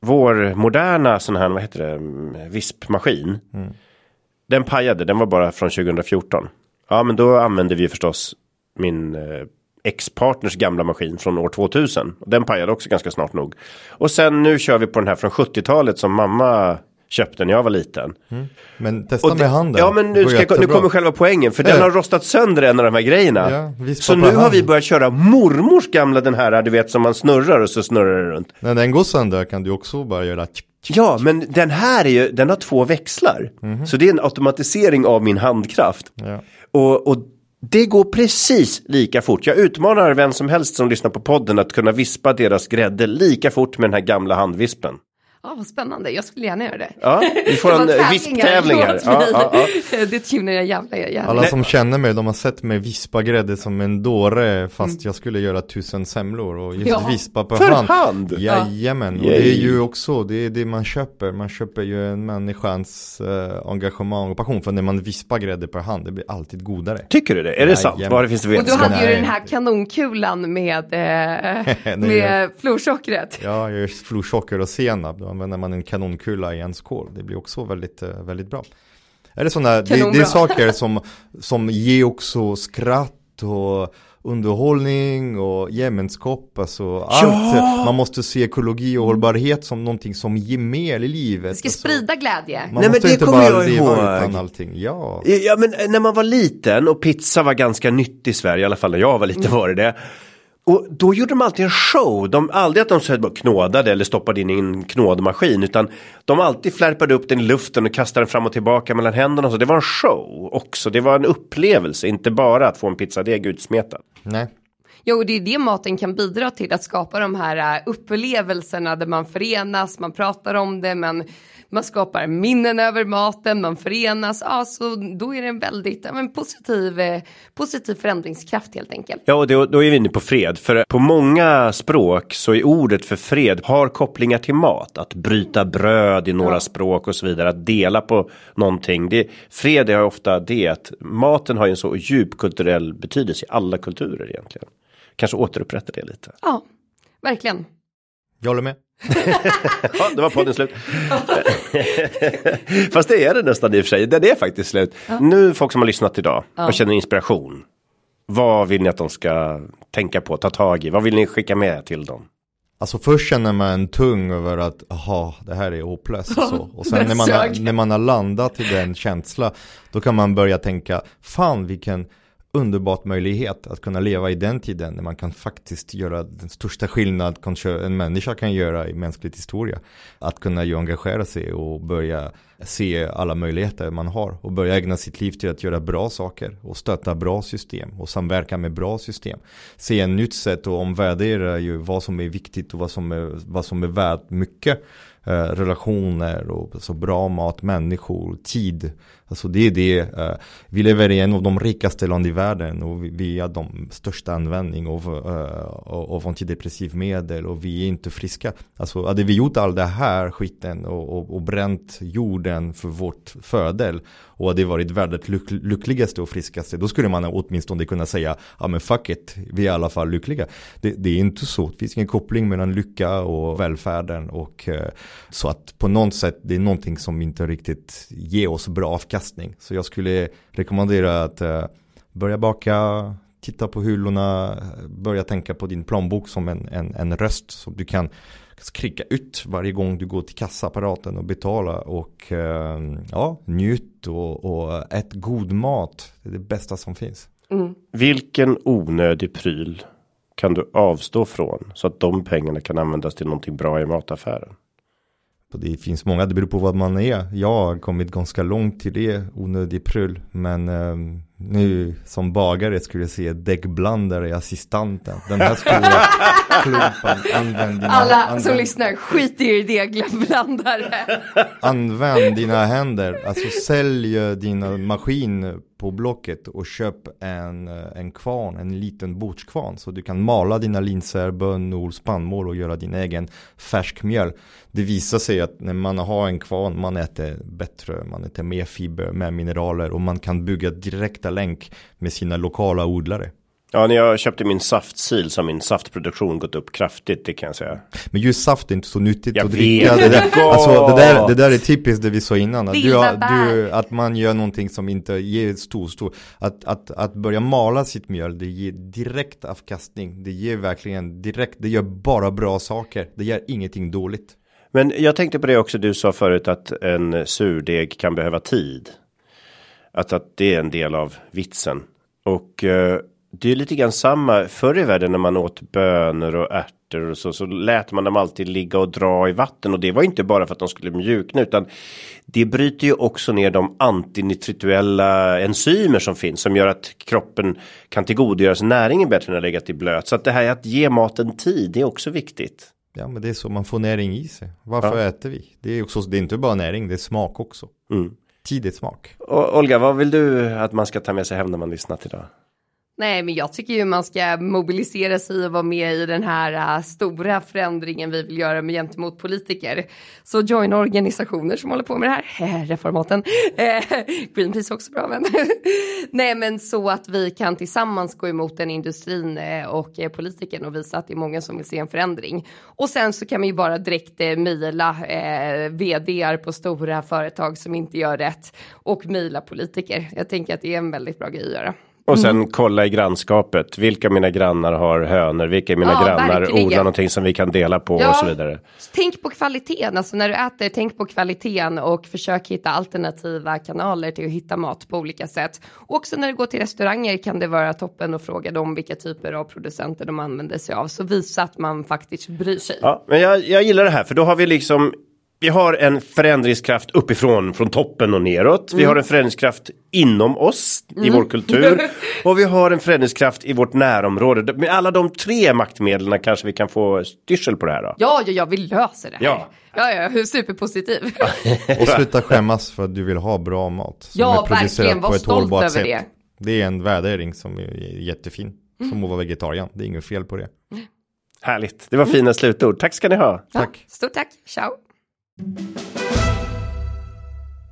vår moderna sån här, vad heter det, vispmaskin. Mm. Den pajade, den var bara från 2014. Ja men då använde vi förstås min eh, ex-partners gamla maskin från år 2000. Den pajade också ganska snart nog. Och sen nu kör vi på den här från 70-talet som mamma köpte när jag var liten. Mm. Men testa det, med handen. Ja men nu, ska, nu kommer själva poängen. För äh. den har rostat sönder en av de här grejerna. Ja, så nu hand. har vi börjat köra mormors gamla den här, du vet som man snurrar och så snurrar det runt. När den går sönder kan du också bara göra Ja, men den här är ju, den har två växlar. Mm Så det är en automatisering av min handkraft. Ja. Och, och det går precis lika fort. Jag utmanar vem som helst som lyssnar på podden att kunna vispa deras grädde lika fort med den här gamla handvispen. Ja, vad spännande. Jag skulle gärna göra det. Ja, vi får en visptävling här. Ja, ja, ja. Det tunar jag jävla gärna. Alla som känner mig, de har sett mig vispa grädde som en dåre fast mm. jag skulle göra tusen semlor och just ja. vispa på För hand. hand. Jajamän, och det är ju också, det är det man köper. Man köper ju en människans äh, engagemang och passion. För när man vispar grädde per hand, det blir alltid godare. Tycker du det? Är det sant? Vad finns det Och du hade ju den här kanonkulan med, äh, med florsockret. Ja, florsocker och senap använder man en kanonkula i en skål. Det blir också väldigt, eh, väldigt bra. Är det sådana, det, det är saker som, som ger också skratt och underhållning och gemenskap, alltså allt. Man måste se ekologi och hållbarhet som någonting som ger mer i livet. Vi ska alltså, sprida glädje. Man Nej men det kommer jag ihåg. Allting. Ja. ja men när man var liten och pizza var ganska nytt i Sverige, i alla fall när jag var liten mm. var det det. Och då gjorde de alltid en show. De, aldrig att de så bara knådade eller stoppade in i en knådmaskin. Utan de alltid flärpade upp den i luften och kastade den fram och tillbaka mellan händerna. Och så. Det var en show också. Det var en upplevelse. Inte bara att få en pizzadeg utsmetad. Nej. Jo, det är det maten kan bidra till. Att skapa de här äh, upplevelserna där man förenas, man pratar om det, men man skapar minnen över maten, man förenas, ja, så då är det en väldigt ja, men positiv, eh, positiv förändringskraft helt enkelt. Ja, och då, då är vi inne på fred, för på många språk så är ordet för fred har kopplingar till mat, att bryta bröd i några ja. språk och så vidare, att dela på någonting. Det, fred är ofta det att maten har en så djup kulturell betydelse i alla kulturer egentligen. Kanske återupprätta det lite. Ja, verkligen. Jag håller med. Ja, det var podden slut. Fast det är det nästan i och för sig. Det är faktiskt slut. Ja. Nu folk som har lyssnat idag ja. och känner inspiration. Vad vill ni att de ska tänka på, ta tag i? Vad vill ni skicka med till dem? Alltså först känner man tung över att, jaha, det här är hopplöst och så. Och sen när man, har, när man har landat i den känsla, då kan man börja tänka, fan vilken underbart möjlighet att kunna leva i den tiden när man kan faktiskt göra den största skillnad kanske en människa kan göra i mänsklig historia. Att kunna ju engagera sig och börja se alla möjligheter man har och börja ägna sitt liv till att göra bra saker och stötta bra system och samverka med bra system. Se en nytt sätt och omvärdera ju vad som är viktigt och vad som är, vad som är värt mycket. Eh, relationer och så bra mat, människor, tid. Alltså det är det. uh, vi lever i en av de rikaste land i världen och vi, vi har de största användning av, uh, av antidepressiv medel och vi är inte friska. Alltså hade vi gjort all det här skiten och, och, och bränt jorden för vårt fördel och hade varit världens lyck, lyckligaste och friskaste då skulle man åtminstone kunna säga ja men fuck it, vi är i alla fall lyckliga. Det, det är inte så, det finns ingen koppling mellan lycka och välfärden och uh, så att på något sätt det är någonting som inte riktigt ger oss bra avkastning. Så jag skulle rekommendera att uh, börja baka, titta på hyllorna, börja tänka på din plånbok som en, en, en röst som du kan skrika ut varje gång du går till kassaapparaten och betala och uh, ja, njut och, och ät god mat. Det är det bästa som finns. Mm. Vilken onödig pryl kan du avstå från så att de pengarna kan användas till någonting bra i mataffären? Det finns många, det beror på vad man är. Jag har kommit ganska långt till det, onödig prull. Men ehm, nu som bagare skulle säga däckblandare i assistenten. Den här stora klumpen, använd dina Alla använd... som lyssnar, skit i däckblandare. använd dina händer, alltså sälj din maskin på Blocket och köp en, en kvarn, en liten bordskvarn. Så du kan mala dina linser, bönor, spannmål och göra din egen färskmjöl. Det visar sig att när man har en kvarn, man äter bättre, man äter mer fiber, mer mineraler och man kan bygga direkta länk med sina lokala odlare. Ja, när jag köpte min saftsil så har min saftproduktion gått upp kraftigt, det kan jag säga. Men just saft är inte så nyttigt jag att dricka. Det där, alltså, det, där, det där är typiskt det vi sa innan. Att, du, du, att man gör någonting som inte ger stor, stor. Att, att, att börja mala sitt mjöl, det ger direkt avkastning. Det ger verkligen direkt, det gör bara bra saker. Det gör ingenting dåligt. Men jag tänkte på det också du sa förut att en surdeg kan behöva tid. Att, att det är en del av vitsen. Och eh, det är lite grann samma förr i världen när man åt bönor och ärtor och så, så lät man dem alltid ligga och dra i vatten och det var inte bara för att de skulle mjukna utan det bryter ju också ner de antinitrituella enzymer som finns som gör att kroppen kan tillgodogöra sig näringen bättre när det legat i blöt. Så att det här att ge maten tid, det är också viktigt. Ja men det är så man får näring i sig. Varför ja. äter vi? Det är, också, det är inte bara näring, det är smak också. Mm. Tidigt smak. Och, Olga, vad vill du att man ska ta med sig hem när man lyssnar till det? Nej, men jag tycker ju man ska mobilisera sig och vara med i den här uh, stora förändringen vi vill göra med gentemot politiker. Så joina organisationer som håller på med det här, reformaten. Eh, Greenpeace också bra men. Nej, men så att vi kan tillsammans gå emot den industrin eh, och eh, politiken och visa att det är många som vill se en förändring. Och sen så kan man ju bara direkt eh, mejla eh, vdar på stora företag som inte gör rätt och mejla politiker. Jag tänker att det är en väldigt bra grej att göra. Och sen mm. kolla i grannskapet. Vilka mina grannar har hönor? Vilka mina ja, grannar verkligen. odlar någonting som vi kan dela på ja, och så vidare. Tänk på kvaliteten. Alltså när du äter, tänk på kvaliteten och försök hitta alternativa kanaler till att hitta mat på olika sätt. Och också när du går till restauranger kan det vara toppen att fråga dem vilka typer av producenter de använder sig av. Så visa att man faktiskt bryr sig. Ja, men jag, jag gillar det här för då har vi liksom vi har en förändringskraft uppifrån, från toppen och neråt. Mm. Vi har en förändringskraft inom oss, mm. i vår kultur. och vi har en förändringskraft i vårt närområde. Med alla de tre maktmedlen kanske vi kan få styrsel på det här då. Ja, ja, ja, vi löser det här. Ja. Ja, ja, superpositiv. och sluta skämmas för att du vill ha bra mat. Som ja, är verkligen. Var stolt över sätt. det. Det är en värdering som är jättefin. Mm. Som att vara vegetarian. Det är inget fel på det. Härligt. Det var fina slutord. Tack ska ni ha. Ja, tack. Stort tack. Ciao.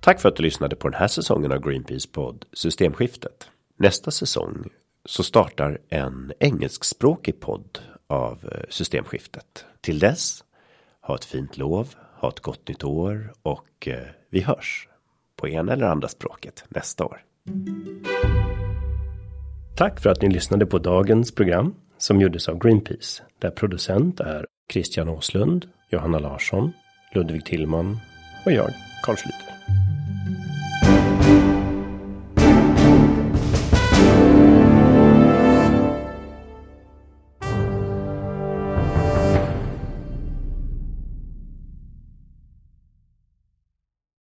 Tack för att du lyssnade på den här säsongen av Greenpeace podd Systemskiftet. Nästa säsong så startar en engelskspråkig podd av eh, Systemskiftet. Till dess, ha ett fint lov, ha ett gott nytt år och eh, vi hörs på ena eller andra språket nästa år. Tack för att ni lyssnade på dagens program som gjordes av Greenpeace där producent är Christian Åslund, Johanna Larsson Ludvig Tillman och jag, Carl Schlüter.